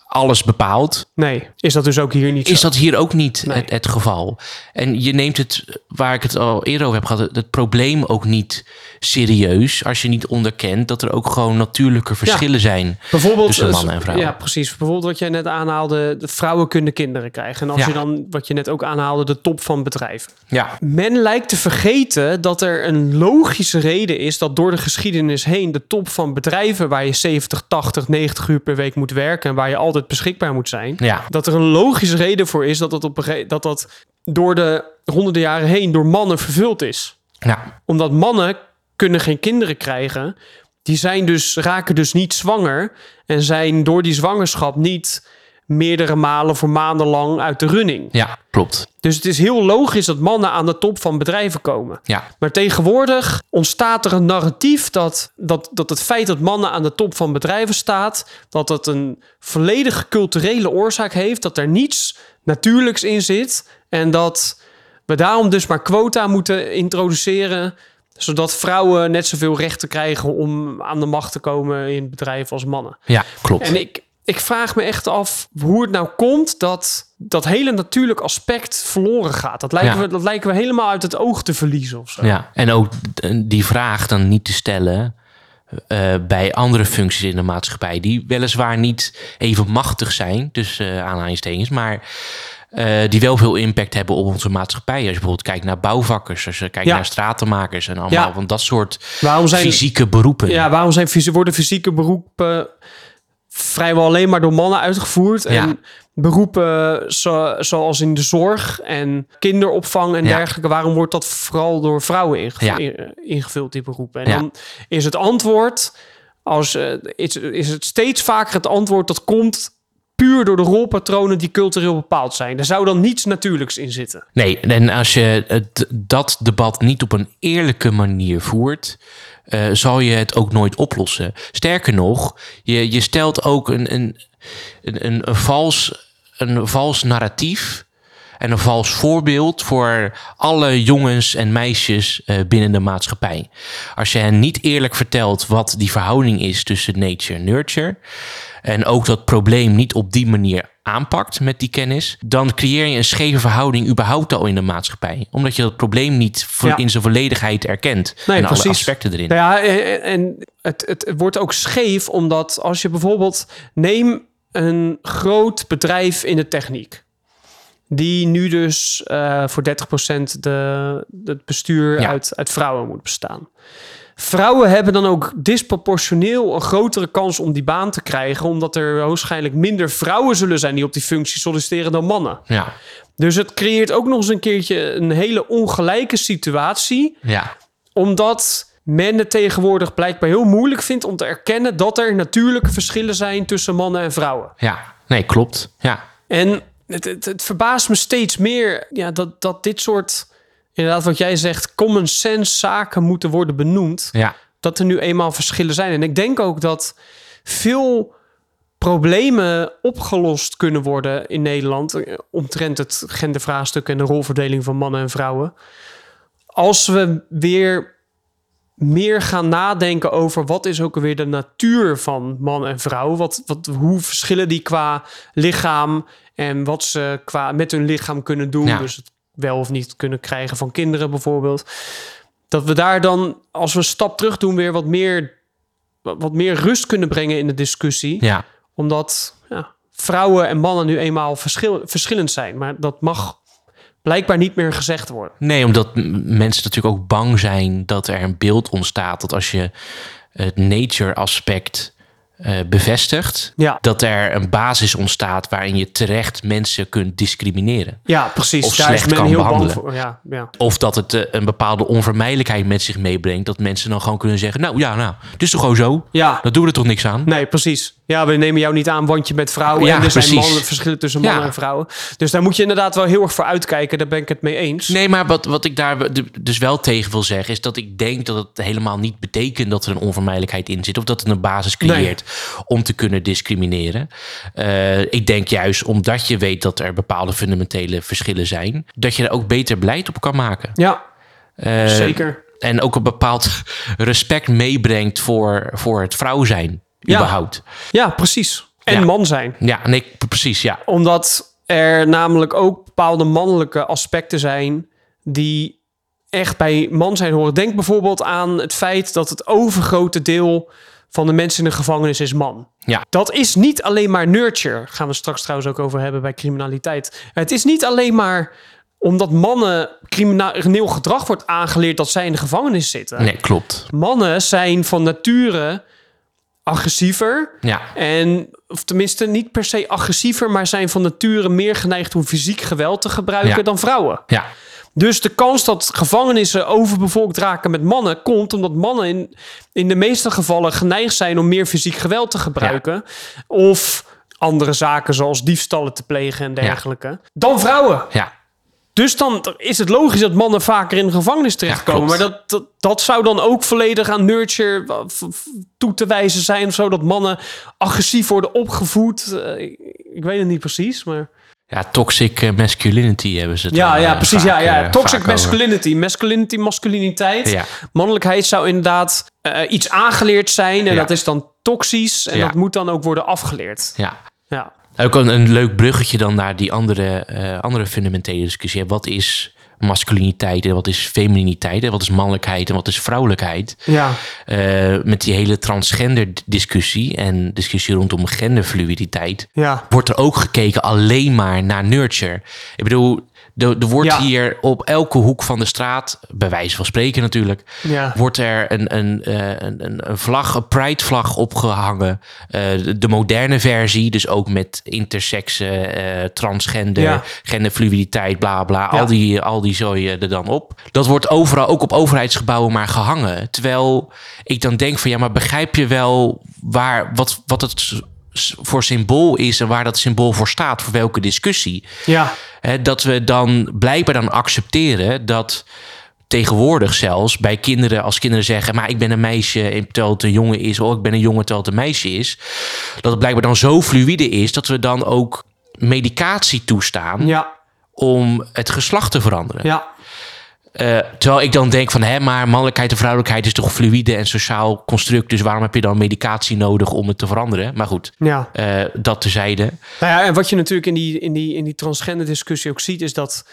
alles bepaalt. nee, is dat dus ook hier niet Is zo? dat hier ook niet Nee. het, het geval? En je neemt het, waar ik het al eerder over heb gehad, het, probleem ook niet serieus als je niet onderkent dat er ook gewoon natuurlijke verschillen zijn. Bijvoorbeeld, tussen mannen en vrouwen. Ja, precies. Bijvoorbeeld wat jij net aanhaalde, de vrouwen kunnen kinderen krijgen. En als Ja. je dan, wat je net ook aanhaalde, de top van bedrijven. Ja, Men lijkt te vergeten dat er een logische reden is dat door de geschiedenis heen de top van bedrijven waar je 70, 80, 90 uur per week moet werken en waar je altijd beschikbaar moet zijn, ja, dat er een logische reden voor is dat dat, op een dat, dat door de honderden jaren heen door mannen vervuld is. ja. Omdat mannen kunnen geen kinderen krijgen. Die zijn dus, raken dus niet zwanger. En zijn door die zwangerschap niet meerdere malen voor maanden lang uit de running. Ja, klopt. Dus het is heel logisch dat mannen aan de top van bedrijven komen. Ja, Maar tegenwoordig ontstaat er een narratief dat, dat, dat het feit dat mannen aan de top van bedrijven staat, dat dat een volledige culturele oorzaak heeft, dat er niets natuurlijks in zit en dat we daarom dus maar quota moeten introduceren, zodat vrouwen net zoveel rechten krijgen om aan de macht te komen in bedrijven als mannen. ja klopt. En ik, ik vraag me echt af hoe het nou komt dat dat hele natuurlijk aspect verloren gaat. Dat lijken, Ja. we, dat lijken we helemaal uit het oog te verliezen of zo. Ja, en ook die vraag dan niet te stellen eh, bij andere functies in de maatschappij, die weliswaar niet even machtig zijn, tussen uh, aanhalingstekens, maar eh, die wel veel impact hebben op onze maatschappij. Als je bijvoorbeeld kijkt naar bouwvakkers, als je kijkt Ja. naar stratenmakers en allemaal Ja. van dat soort Waarom zijn, fysieke beroepen. ja, waarom zijn, worden fysieke beroepen vrijwel alleen maar door mannen uitgevoerd? En beroepen zo- zoals in de zorg en kinderopvang en Ja. dergelijke, waarom wordt dat vooral door vrouwen Ja. ingevuld, die beroepen? En dan is het antwoord, als, eh, is, is het steeds vaker het antwoord dat komt puur door de rolpatronen die cultureel bepaald zijn. Er zou dan niets natuurlijks in zitten. Nee, en als je het, dat debat niet op een eerlijke manier voert, eh, zal je het ook nooit oplossen. Sterker nog, je, je stelt ook een, een, een, een vals, een vals narratief en een vals voorbeeld voor alle jongens en meisjes eh, binnen de maatschappij. Als je hen niet eerlijk vertelt wat die verhouding is tussen nature en nurture, en ook dat probleem niet op die manier aanpakt met die kennis, dan creëer je een scheve verhouding überhaupt al in de maatschappij. Omdat je dat probleem niet Ja. in zijn volledigheid erkent. Nee, en alle aspecten erin. Nou ja, en het, het wordt ook scheef omdat als je bijvoorbeeld neem een groot bedrijf in de techniek. Die nu dus eh, voor 30% de, het bestuur Ja. uit, uit vrouwen moet bestaan. Vrouwen hebben dan ook disproportioneel een grotere kans om die baan te krijgen, omdat er waarschijnlijk minder vrouwen zullen zijn die op die functie solliciteren dan mannen. Ja, Dus het creëert ook nog eens een keertje een hele ongelijke situatie ja, omdat men het tegenwoordig blijkbaar heel moeilijk vindt om te erkennen dat er natuurlijke verschillen zijn tussen mannen en vrouwen. ja. Nee, klopt. Ja, En het, het, het verbaast me steeds meer ja, dat, dat dit soort, inderdaad wat jij zegt, common sense zaken moeten worden benoemd. ja, Dat er nu eenmaal verschillen zijn. En ik denk ook dat veel problemen opgelost kunnen worden in Nederland eh, omtrent het gendervraagstuk en de rolverdeling van mannen en vrouwen. Als we weer meer gaan nadenken over wat is ook alweer de natuur van man en vrouw. Wat, wat, hoe verschillen die qua lichaam en wat ze qua met hun lichaam kunnen doen. Ja. Dus het wel of niet kunnen krijgen van kinderen bijvoorbeeld. Dat we daar dan, als we een stap terug doen, weer wat meer, wat meer rust kunnen brengen in de discussie ja. omdat ja, vrouwen en mannen nu eenmaal verschil, verschillend zijn. Maar dat mag blijkbaar niet meer gezegd worden. Nee, omdat mensen natuurlijk ook bang zijn dat er een beeld ontstaat dat als je het nature aspect eh, bevestigt, Ja, dat er een basis ontstaat waarin je terecht mensen kunt discrimineren. ja precies. Of Daar is slecht men kan heel behandelen. bang voor. Ja, ja. Of dat het eh, een bepaalde onvermijdelijkheid met zich meebrengt. Dat mensen dan gewoon kunnen zeggen: Nou ja, nou, het is toch gewoon zo? ja, Dat doen we er toch niks aan? nee, precies. Ja, we nemen jou niet aan, want je bent vrouw. Ja, en er zijn precies. mannen, verschillen tussen mannen Ja. en vrouwen. Dus daar moet je inderdaad wel heel erg voor uitkijken. Daar ben ik het mee eens. Nee, maar wat, wat ik daar dus wel tegen wil zeggen, is dat ik denk dat het helemaal niet betekent dat er een onvermijdelijkheid in zit. Of dat het een basis creëert om te kunnen discrimineren. Eh, ik denk juist omdat je weet dat er bepaalde fundamentele verschillen zijn, dat je er ook beter beleid op kan maken. Ja, Eh, zeker. En ook een bepaald respect meebrengt voor, voor het vrouw zijn. Ja. Überhaupt. Ja, precies. En Ja. man zijn. Ja, nee, precies, ja. Omdat er namelijk ook bepaalde mannelijke aspecten zijn die echt bij man zijn horen. Denk bijvoorbeeld aan het feit dat het overgrote deel van de mensen in de gevangenis is man. Ja. Dat is niet alleen maar nurture. Gaan we straks trouwens ook over hebben bij criminaliteit. Het is niet alleen maar omdat mannen crimineel gedrag wordt aangeleerd dat zij in de gevangenis zitten. Nee, klopt. Mannen zijn van nature agressiever. Ja, En, of tenminste, niet per se agressiever, maar zijn van nature meer geneigd om fysiek geweld te gebruiken Ja. dan vrouwen. ja, Dus de kans dat gevangenissen overbevolkt raken met mannen komt omdat mannen in, in de meeste gevallen geneigd zijn om meer fysiek geweld te gebruiken. Of andere zaken zoals diefstallen te plegen en dergelijke. Dan vrouwen. ja. Dus dan is het logisch dat mannen vaker in de gevangenis terechtkomen. maar dat, dat, dat zou dan ook volledig aan nurture v- toe te wijzen zijn. Of zo, dat mannen agressief worden opgevoed. Eh, ik, ik weet het niet precies, maar... Ja, toxic eh, masculinity hebben ze het Ja, ja, eh, precies. vaak, ja, ja. eh, Toxic over. masculinity. Masculinity, masculiniteit. Ja. Mannelijkheid zou inderdaad iets aangeleerd zijn. En Ja. dat is dan toxisch. En Ja. dat moet dan ook worden afgeleerd. Ja. Ja. Ook een, een leuk bruggetje dan naar die andere, andere fundamentele discussie. Wat is masculiniteit en wat is femininiteit? En wat is mannelijkheid en wat is vrouwelijkheid? Ja. Eh, met die hele transgender discussie en discussie rondom genderfluiditeit... Ja. wordt er ook gekeken alleen maar naar nurture. Ik bedoel, er, er wordt Ja. hier op elke hoek van de straat, bij wijze van spreken natuurlijk, Ja. wordt er een, een, eh, een, een, vlag, een pride vlag opgehangen. Eh, de, de moderne versie, dus ook met intersexe, transgender, genderfluiditeit, bla bla. Al die, al die zooi er dan op. Dat wordt overal, ook op overheidsgebouwen, maar gehangen. Terwijl ik dan denk van ja, maar begrijp je wel waar, wat, wat het voor symbool is en waar dat symbool voor staat, voor welke discussie. Ja. Dat we dan blijkbaar dan accepteren dat tegenwoordig zelfs bij kinderen, als kinderen zeggen, maar ik ben een meisje en terwijl het een jongen is, of ik ben een jongen terwijl het een meisje is, dat het blijkbaar dan zo fluïde is dat we dan ook medicatie toestaan Ja. Om het geslacht te veranderen. Ja. Eh, terwijl ik dan denk van, hè, maar mannelijkheid en vrouwelijkheid is toch fluïde en sociaal construct, dus waarom heb je dan medicatie nodig om het te veranderen? Maar goed, Ja. eh, dat tezijde. Nou ja, en wat je natuurlijk in die, in die, in die transgender discussie ook ziet, is dat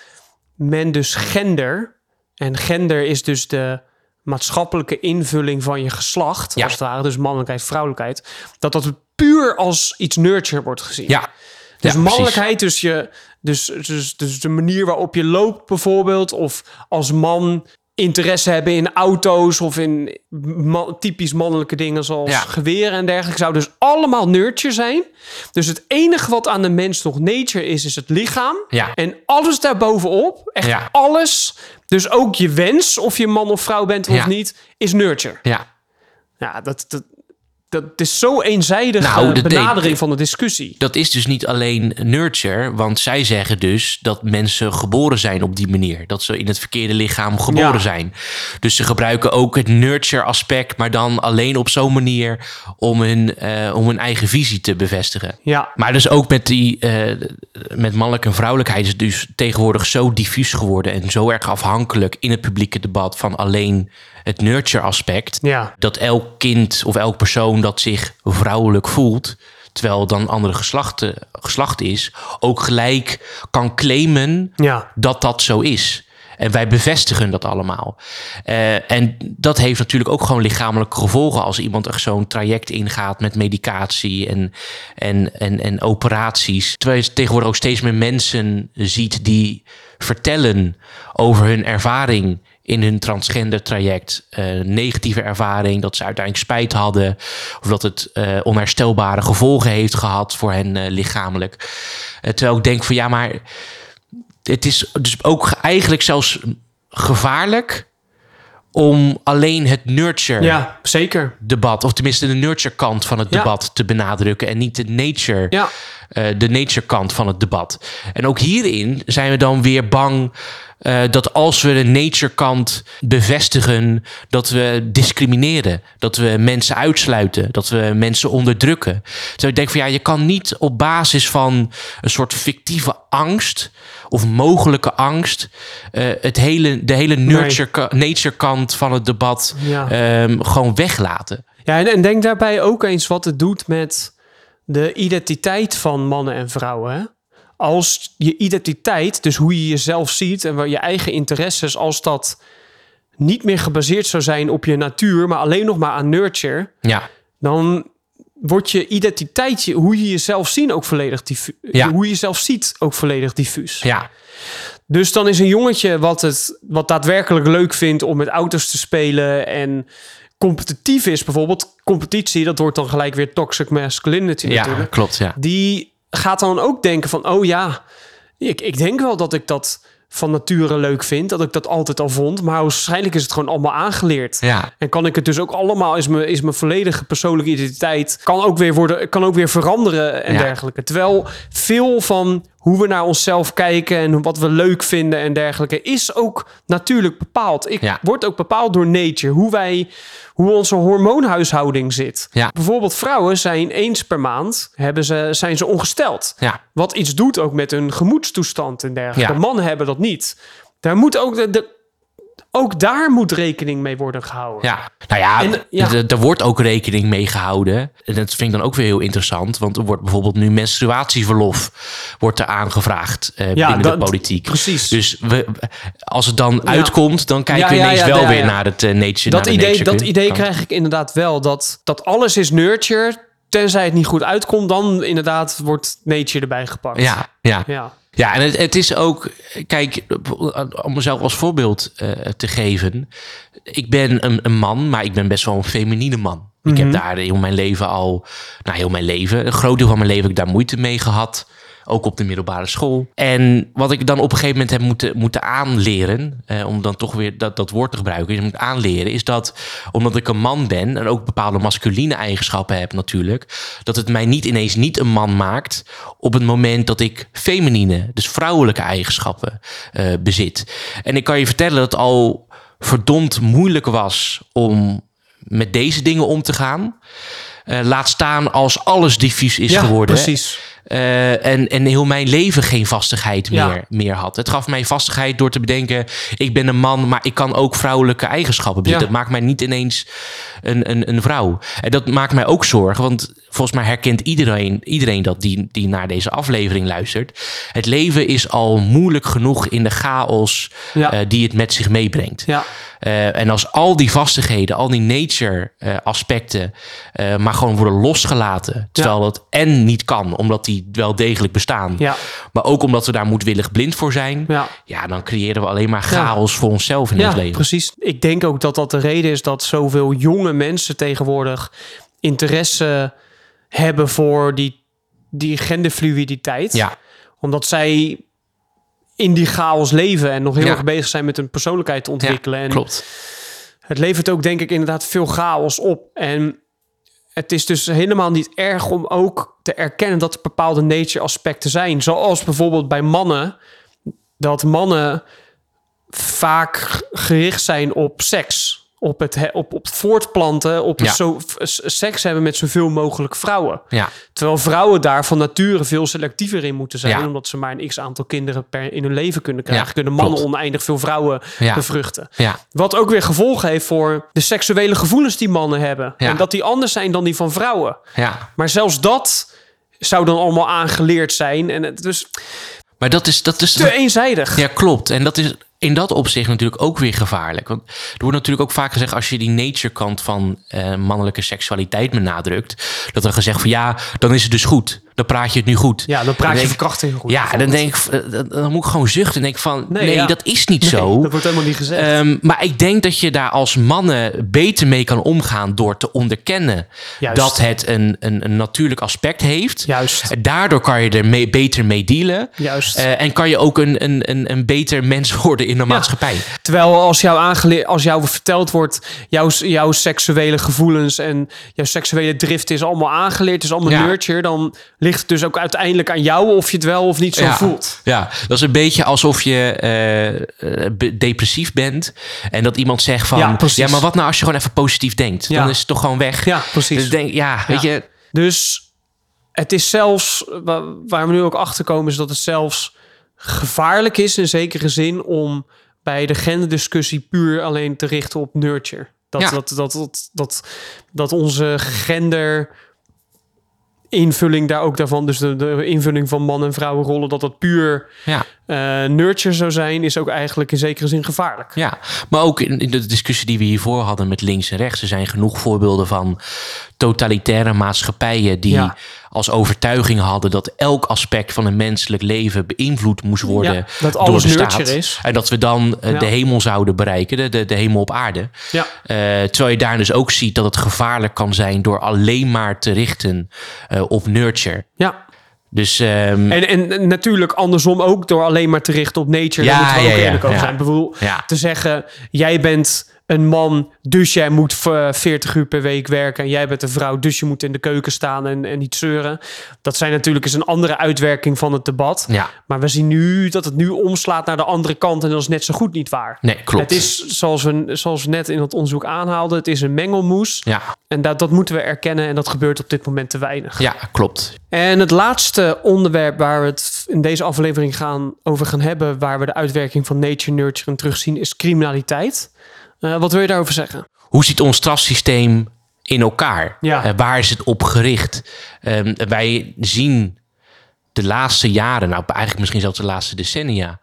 men dus gender, en gender is dus de maatschappelijke invulling van je geslacht, Ja. als het ware, dus mannelijkheid, vrouwelijkheid, dat dat puur als iets nurture wordt gezien. Ja. Dus ja, precies. mannelijkheid, dus, je, dus, dus, dus de manier waarop je loopt bijvoorbeeld, of als man interesse hebben in auto's of in typisch mannelijke dingen zoals Ja. geweren en dergelijke, zou dus allemaal nurture zijn. Dus het enige wat aan de mens nog nature is, is het lichaam. Ja. En alles daarbovenop, echt Ja. alles, dus ook je wens, of je man of vrouw bent of niet, is nurture. Ja. Ja, dat, dat, dat is zo eenzijdig Nou, eh, benadering van de discussie. dat is dus niet alleen nurture, want zij zeggen dus dat mensen geboren zijn op die manier. Dat ze in het verkeerde lichaam geboren Ja. zijn. Dus ze gebruiken ook het nurture aspect, maar dan alleen op zo'n manier om hun, eh, om hun eigen visie te bevestigen. Ja, Maar dus ook met die eh, met mannelijke en vrouwelijkheid is het dus tegenwoordig zo diffuus geworden en zo erg afhankelijk in het publieke debat van alleen het nurture aspect ja, dat elk kind of elk persoon dat zich vrouwelijk voelt, terwijl dan andere geslachten, geslacht is, ook gelijk kan claimen ja. dat dat zo is. En wij bevestigen dat allemaal. Eh, en dat heeft natuurlijk ook gewoon lichamelijke gevolgen als iemand er zo'n traject ingaat met medicatie en, en, en, en operaties. Terwijl je tegenwoordig ook steeds meer mensen ziet die vertellen over hun ervaring in hun transgender traject. Eh, negatieve ervaring, dat ze uiteindelijk spijt hadden. Of dat het eh, onherstelbare gevolgen heeft gehad voor hen eh, lichamelijk. Terwijl ik denk van ja, maar het is dus ook eigenlijk zelfs gevaarlijk om alleen het nurture Ja, zeker. debat, of tenminste de nurture kant van het Ja. debat te benadrukken en niet de nature, Ja, eh, de nature kant van het debat. En ook hierin zijn we dan weer bang eh, dat als we de nature kant bevestigen, dat we discrimineren, dat we mensen uitsluiten, dat we mensen onderdrukken. Terwijl ik denk van ja, je kan niet op basis van een soort fictieve angst of mogelijke angst eh, het hele, de hele nurture, nature kant van het debat Ja. ehm, gewoon weglaten. ja en, en denk daarbij ook eens wat het doet met de identiteit van mannen en vrouwen. Als je identiteit, dus hoe je jezelf ziet en waar je eigen interesses, als dat niet meer gebaseerd zou zijn op je natuur, maar alleen nog maar aan nurture, Ja, dan wordt je identiteit, hoe je jezelf zien, ook volledig diffuus. Ja. Hoe je jezelf ziet, ook volledig diffuus. ja, Dus dan is een jongetje wat het wat daadwerkelijk leuk vindt om met auto's te spelen en competitief is, bijvoorbeeld competitie, dat wordt dan gelijk weer toxic masculinity ja, natuurlijk. klopt, ja. Die gaat dan ook denken van, oh ja, ik, ik denk wel dat ik dat van nature leuk vind, dat ik dat altijd al vond, maar waarschijnlijk is het gewoon allemaal aangeleerd. Ja, En kan ik het dus ook allemaal, is mijn, is mijn volledige persoonlijke identiteit, kan ook weer worden, kan ook weer veranderen en Ja. dergelijke. Terwijl veel van hoe we naar onszelf kijken en wat we leuk vinden en dergelijke, is ook natuurlijk bepaald. Ik Ja. wordt ook bepaald door nature. Hoe wij, hoe onze hormoonhuishouding zit. Ja. Bijvoorbeeld vrouwen zijn eens per maand hebben ze, zijn ze ongesteld. Ja, Wat iets doet ook met hun gemoedstoestand en dergelijke. Mannen hebben dat niet. Daar moet ook, de, de- ook daar moet rekening mee worden gehouden. ja. Nou ja, En, ja. er wordt ook rekening mee gehouden. En dat vind ik dan ook weer heel interessant. Want er wordt bijvoorbeeld nu menstruatieverlof wordt er aangevraagd eh, binnen dat- de politiek. precies. Dus we, als het dan uitkomt, dan kijken we ineens wel weer naar het eh, nature. dat de idee, dat idee krijg ik inderdaad wel. Dat, dat alles is nurture. Tenzij het niet goed uitkomt, dan inderdaad wordt nature erbij gepakt. Ja, ja. ja. Ja, en het, het is ook, kijk, om mezelf als voorbeeld eh, te geven. Ik ben een, een man, maar ik ben best wel een feminine man. Ik Mhm. heb daar heel mijn leven al, nou heel mijn leven, een groot deel van mijn leven heb ik daar moeite mee gehad. Ook op de middelbare school. En wat ik dan op een gegeven moment heb moeten, moeten aanleren, eh, om dan toch weer dat, dat woord te gebruiken, is moet aanleren, is dat omdat ik een man ben en ook bepaalde masculine eigenschappen heb natuurlijk, dat het mij niet ineens niet een man maakt op het moment dat ik feminine, dus vrouwelijke eigenschappen eh, bezit. En ik kan je vertellen dat het al verdomd moeilijk was om met deze dingen om te gaan. Eh, laat staan als alles diffuus is Ja, geworden. precies. Eh, en, en heel mijn leven geen vastigheid Ja. meer, meer had. Het gaf mij vastigheid door te bedenken... ik ben een man, maar ik kan ook vrouwelijke eigenschappen bezitten. Ja. Dat maakt mij niet ineens een, een, een vrouw. En dat maakt mij ook zorgen, want volgens mij herkent iedereen, iedereen dat die, die naar deze aflevering luistert. Het leven is al moeilijk genoeg in de chaos Ja. eh, die het met zich meebrengt. Ja. Eh, en als al die vastigheden, al die nature aspecten, maar gewoon worden losgelaten. Terwijl dat en niet kan, omdat die wel degelijk bestaan. Ja. Maar ook omdat we daar moedwillig blind voor zijn. Ja. Ja, dan creëren we alleen maar chaos voor onszelf in ons leven. precies. Ik denk ook dat dat de reden is dat zoveel jonge mensen tegenwoordig interesse hebben voor die, die genderfluiditeit. Ja, Omdat zij in die chaos leven en nog heel erg bezig zijn met hun persoonlijkheid te ontwikkelen. en klopt. het levert ook denk ik inderdaad veel chaos op. En het is dus helemaal niet erg om ook te erkennen dat er bepaalde nature aspecten zijn. Zoals bijvoorbeeld bij mannen, dat mannen vaak gericht zijn op seks. Op het, he- op, op voortplanten, op Ja. zo, seks hebben met zoveel mogelijk vrouwen. Ja, Terwijl vrouwen daar van nature veel selectiever in moeten zijn. Ja. Omdat ze maar een x aantal kinderen per in hun leven kunnen krijgen. Kunnen mannen klopt. oneindig veel vrouwen Ja. bevruchten. ja, Wat ook weer gevolgen heeft voor de seksuele gevoelens die mannen hebben. En dat die anders zijn dan die van vrouwen. ja. Maar zelfs dat zou dan allemaal aangeleerd zijn. En het dus Maar dat is... Dat is te eenzijdig. Ja, klopt. En dat is in dat opzicht natuurlijk ook weer gevaarlijk. Want er wordt natuurlijk ook vaak gezegd... als je die nature kant van eh, mannelijke seksualiteit benadrukt... dat er gezegd van ja, dan is het dus goed. Dan praat je het nu goed. Ja, dan praat je verkrachting goed. Ja, dan denk ik, eh, dan- moet ik gewoon zuchten. En denk ik van, Nee, nee, ja. dat is niet Nee, zo. dat wordt helemaal niet gezegd. Ehm, maar ik denk dat je daar als mannen beter mee kan omgaan door te onderkennen Juist. dat het een, een, een natuurlijk aspect heeft. Juist. Daardoor kan je er mee, beter mee dealen. Juist. Eh, en kan je ook een, een, een, een beter mens worden in de maatschappij. Terwijl als jou, aangele- als jou verteld wordt, jouw, jouw seksuele gevoelens en jouw seksuele drift is allemaal aangeleerd, is allemaal nurture, dan ligt het dus ook uiteindelijk aan jou of je het wel of niet zo voelt. Ja, dat is een beetje alsof je eh, eh, depressief bent. En dat iemand zegt van... Ja, maar wat nou als je gewoon even positief denkt? Dan is het toch gewoon weg? Ja, precies. Dus denk, ja, weet je... Dus het is zelfs, wa- waar we nu ook achter komen, is dat het zelfs gevaarlijk is in zekere zin om bij de genderdiscussie puur alleen te richten op nurture. Dat, Ja. dat, dat, dat, dat, dat onze gender invulling daar ook daarvan, dus de, de invulling van man- en vrouwenrollen, dat dat puur Ja. eh, nurture zou zijn, is ook eigenlijk in zekere zin gevaarlijk. Ja, maar ook in, in de discussie die we hiervoor hadden met links en rechts. Er zijn genoeg voorbeelden van totalitaire maatschappijen die Ja. Als overtuiging hadden dat elk aspect van een menselijk leven beïnvloed moest worden Ja, dat door alles de staat. is. En dat we dan eh, Ja. de hemel zouden bereiken, de, de, de hemel op aarde. Ja, Eh, terwijl je daar dus ook ziet dat het gevaarlijk kan zijn door alleen maar te richten eh, op nurture. ja. Dus ehm, En, en natuurlijk andersom ook door alleen maar te richten op nature. Ja, we ja, ook ja, ja. zijn. Bijvoorbeeld te zeggen, jij bent een man, dus jij moet v- 40 uur per week werken. En jij bent een vrouw, dus je moet in de keuken staan en, en niet zeuren. Dat zijn natuurlijk eens een andere uitwerking van het debat. Ja, Maar we zien nu dat het nu omslaat naar de andere kant. En dat is net zo goed niet waar. nee, klopt. Het is, zoals we, zoals we net in het onderzoek aanhaalden, het is een mengelmoes. Ja, En dat, dat moeten we erkennen. En dat gebeurt op dit moment te weinig. ja, klopt. En het laatste onderwerp waar we het in deze aflevering gaan, over gaan hebben, waar we de uitwerking van nature nurture terugzien, is criminaliteit. Eh, wat wil je daarover zeggen? Hoe zit ons strafsysteem in elkaar? Ja. Eh, waar is het op gericht? Ehm, wij zien de laatste jaren, nou eigenlijk misschien zelfs de laatste decennia,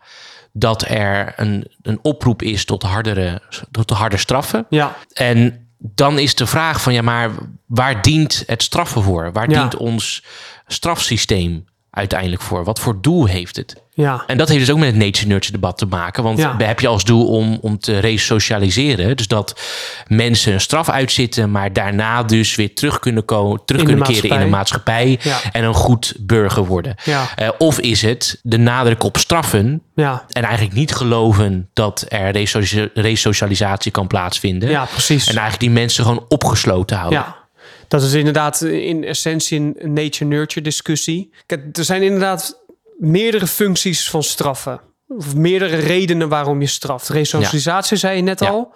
dat er een, een oproep is tot hardere, tot harde straffen. Ja, En dan is de vraag van ja, maar waar dient het straffen voor? Waar Ja. dient ons strafsysteem uiteindelijk voor? Wat voor doel heeft het? Ja, En dat heeft dus ook met het nature-nurture debat te maken. Want Ja. heb je als doel om, om te resocialiseren. Dus dat mensen een straf uitzitten, maar daarna dus weer terug kunnen, komen, terug In kunnen keren in de maatschappij. Ja. En een goed burger worden. ja, Eh, of is het de nadruk op straffen ja, en eigenlijk niet geloven dat er resocia- resocialisatie kan plaatsvinden. ja, precies. En eigenlijk die mensen gewoon opgesloten houden. Dat is inderdaad in essentie een nature-nurture discussie. Kijk, er zijn inderdaad meerdere functies van straffen. Of meerdere redenen waarom je straft. Resocialisatie zei je net Ja. al.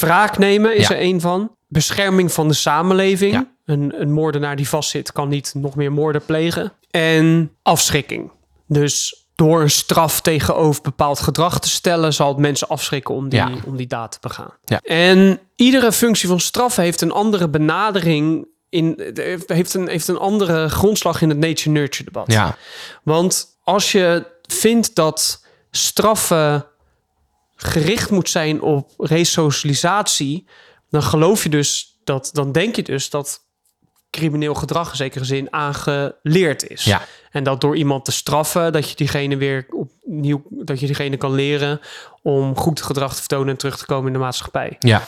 Wraak nemen is Ja. er één van. Bescherming van de samenleving. Ja. Een, een moordenaar die vastzit kan niet nog meer moorden plegen. En afschrikking. Dus door een straf tegenover bepaald gedrag te stellen, zal het mensen afschrikken om die, Ja. om die daad te begaan. Ja. En iedere functie van straf heeft een andere benadering. In, heeft, een, heeft een andere grondslag in het nature-nurture debat. Ja. Want als je vindt dat straffen gericht moet zijn op resocialisatie, dan geloof je dus dat, dan denk je dus dat crimineel gedrag in zekere zin aangeleerd is. Ja. En dat door iemand te straffen, dat je diegene weer opnieuw, dat je diegene kan leren om goed gedrag te vertonen en terug te komen in de maatschappij. Ja.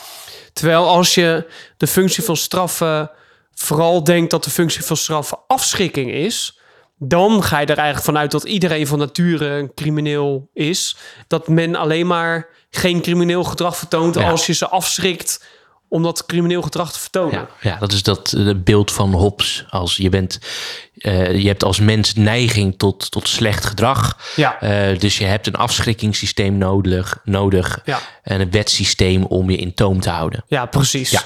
Terwijl als je de functie van straffen vooral denkt dat de functie van straffen afschrikking is, dan ga je er eigenlijk vanuit dat iedereen van nature een crimineel is. Dat men alleen maar geen crimineel gedrag vertoont Ja. als je ze afschrikt om dat crimineel gedrag te vertonen. Ja, ja, dat is dat eh, beeld van Hobbes. Als je bent, eh, je hebt als mens neiging tot, tot slecht gedrag. Ja. Eh, dus je hebt een afschrikkingssysteem nodig, nodig Ja. en een wetsysteem om je in toom te houden. Ja, precies. Ja.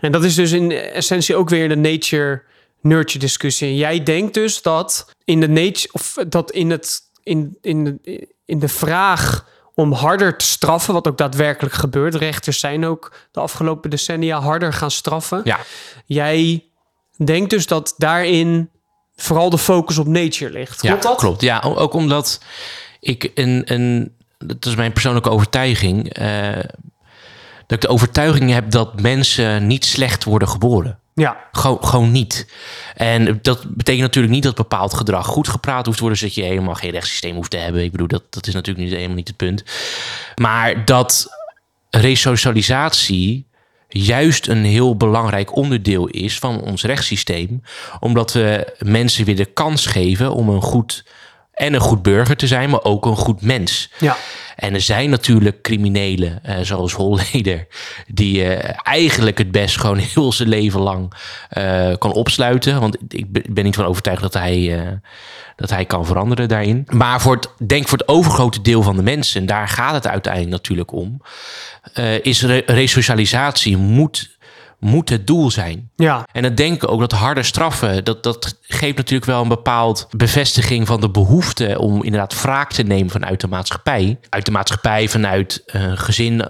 En dat is dus in essentie ook weer de nature-nurture discussie. En jij denkt dus dat in de nature of dat in het in, in, de, in de vraag om harder te straffen, wat ook daadwerkelijk gebeurt. Rechters zijn ook de afgelopen decennia harder gaan straffen. Ja, Jij denkt dus dat daarin vooral de focus op nature ligt. ja Klopt dat? klopt. Ja, ook omdat ik een, een dat is mijn persoonlijke overtuiging, eh, dat ik de overtuiging heb dat mensen niet slecht worden geboren. Ja, Gewoon, gewoon niet. En dat betekent natuurlijk niet dat bepaald gedrag goed gepraat hoeft te worden, zodat je helemaal geen rechtssysteem hoeft te hebben. Ik bedoel, dat, dat is natuurlijk niet, helemaal niet het punt. Maar dat resocialisatie juist een heel belangrijk onderdeel is van ons rechtssysteem, omdat we mensen weer de kans geven om een goed en een goed burger te zijn, maar ook een goed mens. ja, En er zijn natuurlijk criminelen, eh, zoals Holleder, die eh, eigenlijk het best gewoon heel zijn leven lang eh, kan opsluiten. Want ik ben- niet van overtuigd dat hij, dat hij kan veranderen daarin. Maar voor het, denk voor het overgrote deel van de mensen, en daar gaat het uiteindelijk natuurlijk om, is re- resocialisatie moet, moet het doel zijn. ja, En dan denk ik ook dat harde straffen, dat, dat geeft natuurlijk wel een bepaald bevestiging van de behoefte om inderdaad wraak te nemen vanuit de maatschappij. Uit de maatschappij, vanuit een gezin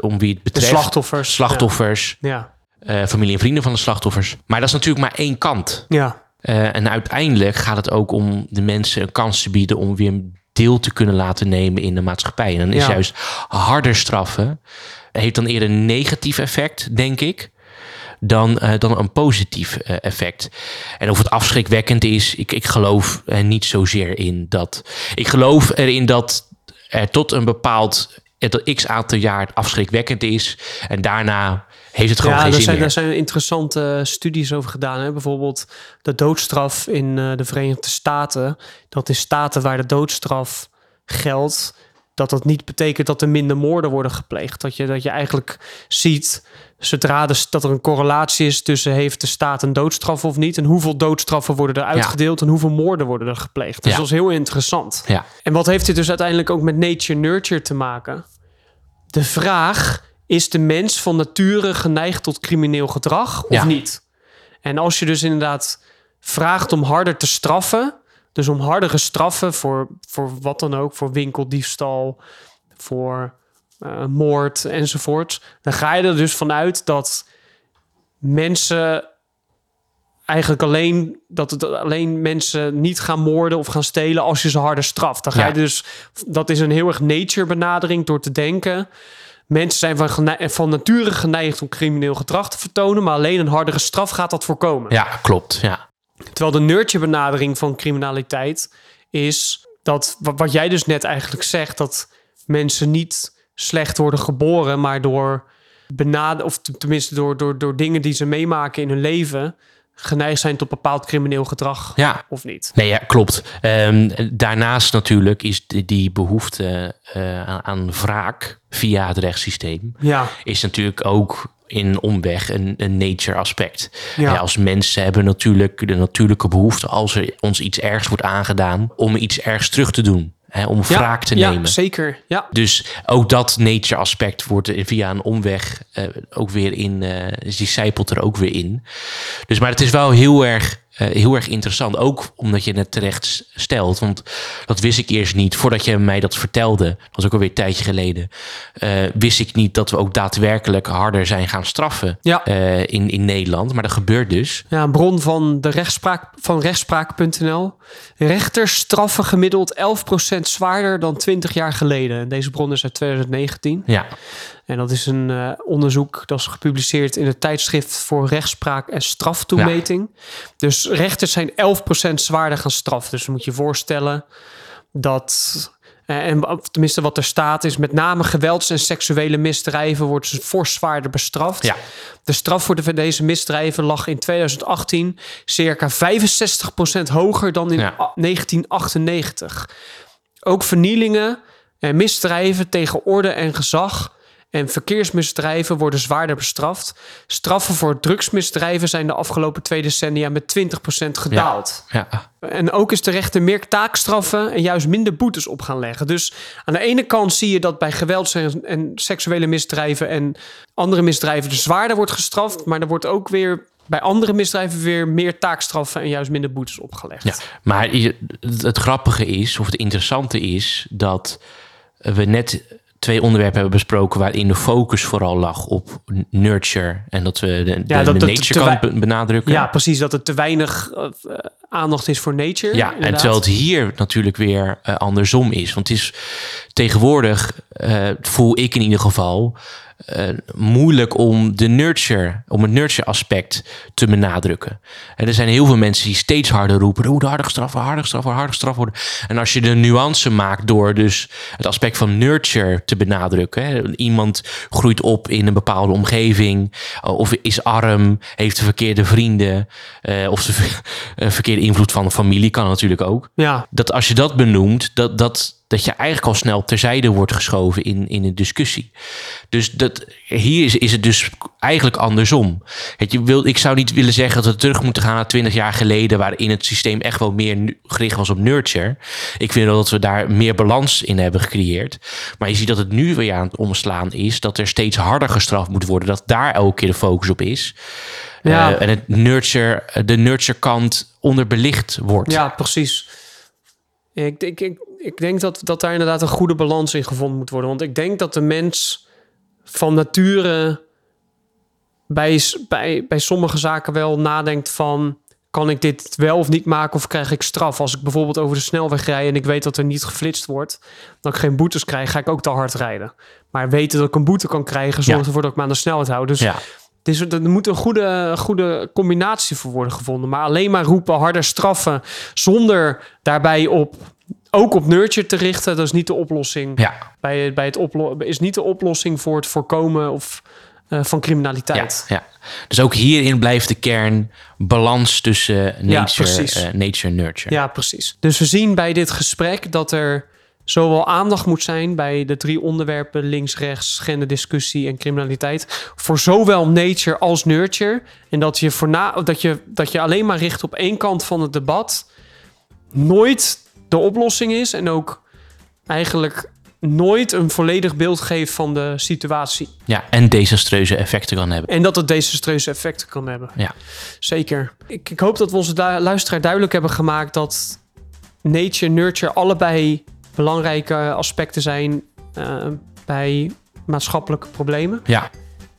om wie het de betreft. slachtoffers. Slachtoffers, Ja, eh, familie en vrienden van de slachtoffers. Maar dat is natuurlijk maar één kant. ja, Eh, en uiteindelijk gaat het ook om de mensen een kans te bieden om weer een deel te kunnen laten nemen in de maatschappij. En dan is Ja. juist harder straffen, heeft dan eerder een negatief effect, denk ik. Dan, eh, dan een positief eh, effect. En of het afschrikwekkend is, ik, ik geloof er niet zozeer in dat. Ik geloof erin dat er tot een bepaald tot x aantal jaar afschrikwekkend is. En daarna heeft het gewoon ja geen zin zijn, meer. daar zijn interessante studies over gedaan. Hè? Bijvoorbeeld de doodstraf in eh, de Verenigde Staten. Dat in staten waar de doodstraf geldt, dat dat niet betekent dat er minder moorden worden gepleegd. Dat je, dat je eigenlijk ziet, zodra de, dat er een correlatie is tussen heeft de staat een doodstraf of niet, en hoeveel doodstraffen worden er uitgedeeld en hoeveel moorden worden er gepleegd. Dus Ja. dat is heel interessant. Ja. En wat heeft dit dus uiteindelijk ook met nature-nurture te maken? De vraag, is de mens van nature geneigd tot crimineel gedrag of niet? En als je dus inderdaad vraagt om harder te straffen, dus om hardere straffen voor, voor wat dan ook, voor winkeldiefstal, voor eh, moord enzovoort, dan ga je er dus vanuit dat mensen eigenlijk alleen dat het alleen mensen niet gaan moorden of gaan stelen als je ze harder straft. Dan ga Ja. je dus dat is een heel erg nature benadering door te denken. Mensen zijn van, van nature geneigd om crimineel gedrag te vertonen, maar alleen een hardere straf gaat dat voorkomen. ja, klopt. Ja. Terwijl de nurture benadering van criminaliteit is dat wa- wat jij dus net eigenlijk zegt, dat mensen niet slecht worden geboren, maar door benad of tenminste door, door, door dingen die ze meemaken in hun leven, geneigd zijn tot bepaald crimineel gedrag ja. of niet. Nee, ja, klopt. Ehm, daarnaast natuurlijk is die, die behoefte eh, aan, aan wraak via het rechtssysteem... Ja, is natuurlijk ook in omweg een, een nature aspect. Ja. Ja, als mensen hebben natuurlijk de natuurlijke behoefte... als er ons iets ergs wordt aangedaan... om iets ergs terug te doen. Hè, om ja, wraak te ja, nemen. zeker. Ja, Dus ook dat nature aspect wordt er via een omweg eh, ook weer in, eh die zijpelt er ook weer in. Dus maar het is wel heel erg, eh, heel erg interessant. Ook omdat je het terecht stelt. Want dat wist ik eerst niet. Voordat je mij dat vertelde, dat was ook alweer een tijdje geleden. eh, wist ik niet dat we ook daadwerkelijk harder zijn gaan straffen Ja. eh, in, in Nederland. Maar dat gebeurt dus. Ja, een bron van, de rechtspraak, van rechtspraak.nl. Rechters straffen gemiddeld 11% zwaarder dan 20 jaar geleden. En deze bron is uit 2019. Ja, En dat is een eh, onderzoek dat is gepubliceerd in het tijdschrift voor rechtspraak en straftoemeting. Dus rechters zijn 11% zwaarder gaan straffen. Dus moet je je voorstellen dat. eh, en tenminste, wat er staat is met name gewelds- en seksuele misdrijven wordt ze fors zwaarder bestraft. ja, De straf voor de, deze misdrijven lag in 2018 circa 65% hoger dan in Ja. a- 1998. Ook vernielingen en misdrijven tegen orde en gezag en verkeersmisdrijven worden zwaarder bestraft. Straffen voor drugsmisdrijven zijn de afgelopen twee decennia met 20% gedaald. ja. En ook is de rechter meer taakstraffen en juist minder boetes op gaan leggen. Dus aan de ene kant zie je dat bij gewelds- en, seksuele misdrijven en andere misdrijven er zwaarder wordt gestraft. Maar er wordt ook weer bij andere misdrijven weer meer taakstraffen en juist minder boetes opgelegd. Ja, maar het grappige is, of het interessante is, dat we net twee onderwerpen hebben besproken waarin de focus vooral lag op nurture en dat we de, de, Ja, dat- de dat- nature kant benadrukken. Ja, precies. Dat er te weinig eh, eh, aandacht is voor nature. Ja, en terwijl het hier natuurlijk weer eh, andersom is. Want het is tegenwoordig, voel ik in ieder geval, eh, moeilijk om de nurture, om het nurture aspect te benadrukken. En er zijn heel veel mensen die steeds harder roepen, hoe harder gestraft worden, harder gestraft worden, harder gestraft worden. En als je de nuance maakt door dus het aspect van nurture te benadrukken. Hè, iemand groeit op in een bepaalde omgeving, eh, of is arm, heeft de verkeerde vrienden, eh, of de ver- verkeerde invloed van de familie kan natuurlijk ook Ja, dat als je dat benoemt, dat, dat, dat je eigenlijk al snel terzijde wordt geschoven in, in een discussie. Dus dat, hier is, is het dus eigenlijk andersom. Het, je wil, ik zou niet willen zeggen dat we terug moeten gaan naar 20 jaar geleden, waarin het systeem echt wel meer gericht was op nurture. Ik vind wel dat we daar meer balans in hebben gecreëerd. Maar je ziet dat het nu weer aan het omslaan is, dat er steeds harder gestraft moet worden, dat daar elke keer de focus op is. Ja. Eh, en het nurture, de nurture kant onderbelicht wordt. ja precies. Ik, denk- ik, ik denk dat, dat daar inderdaad een goede balans in gevonden moet worden. Want ik denk dat de mens van nature bij, bij, bij sommige zaken wel nadenkt van... kan ik dit wel of niet maken of krijg ik straf? Als ik bijvoorbeeld over de snelweg rij en ik weet dat er niet geflitst wordt... dat ik geen boetes krijg, ga ik ook te hard rijden. Maar weten dat ik een boete kan krijgen... zorgt Ja. ervoor dat ik me aan de snelheid hou. Dus Ja. het is, er moet een goede, goede combinatie voor worden gevonden. Maar alleen maar roepen, harder straffen... zonder daarbij op, ook op nurture te richten... dat is niet de oplossing Ja. bij, bij het oplo is niet de oplossing voor het voorkomen of, eh, van criminaliteit. Ja, ja. Dus ook hierin blijft de kern balans tussen nature, eh, nature en nurture. Ja, precies. Dus we zien bij dit gesprek dat er zowel aandacht moet zijn bij de drie onderwerpen links, rechts, genderdiscussie en criminaliteit. Voor zowel nature als nurture. En dat je, voor na, dat je, dat je alleen maar richt op één kant van het debat. Nooit de oplossing is. En ook eigenlijk nooit een volledig beeld geeft van de situatie. Ja, en desastreuze effecten kan hebben. En dat het desastreuze effecten kan hebben. Ja. Zeker. Ik, ik hoop dat we onze luisteraar duidelijk hebben gemaakt dat nature en nurture allebei belangrijke aspecten zijn eh, bij maatschappelijke problemen. Ja.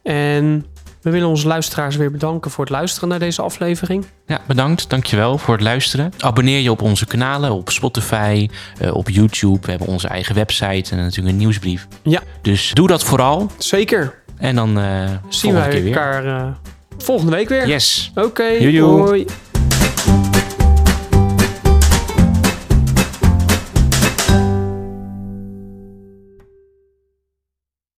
En we willen onze luisteraars weer bedanken voor het luisteren naar deze aflevering. Ja, bedankt. Dankjewel voor het luisteren. Abonneer je op onze kanalen, op Spotify, eh, op YouTube. We hebben onze eigen website en natuurlijk een nieuwsbrief. Ja. Dus doe dat vooral. Zeker. En dan eh Zien weer. elkaar eh, volgende week weer. Yes. Oké, hoi.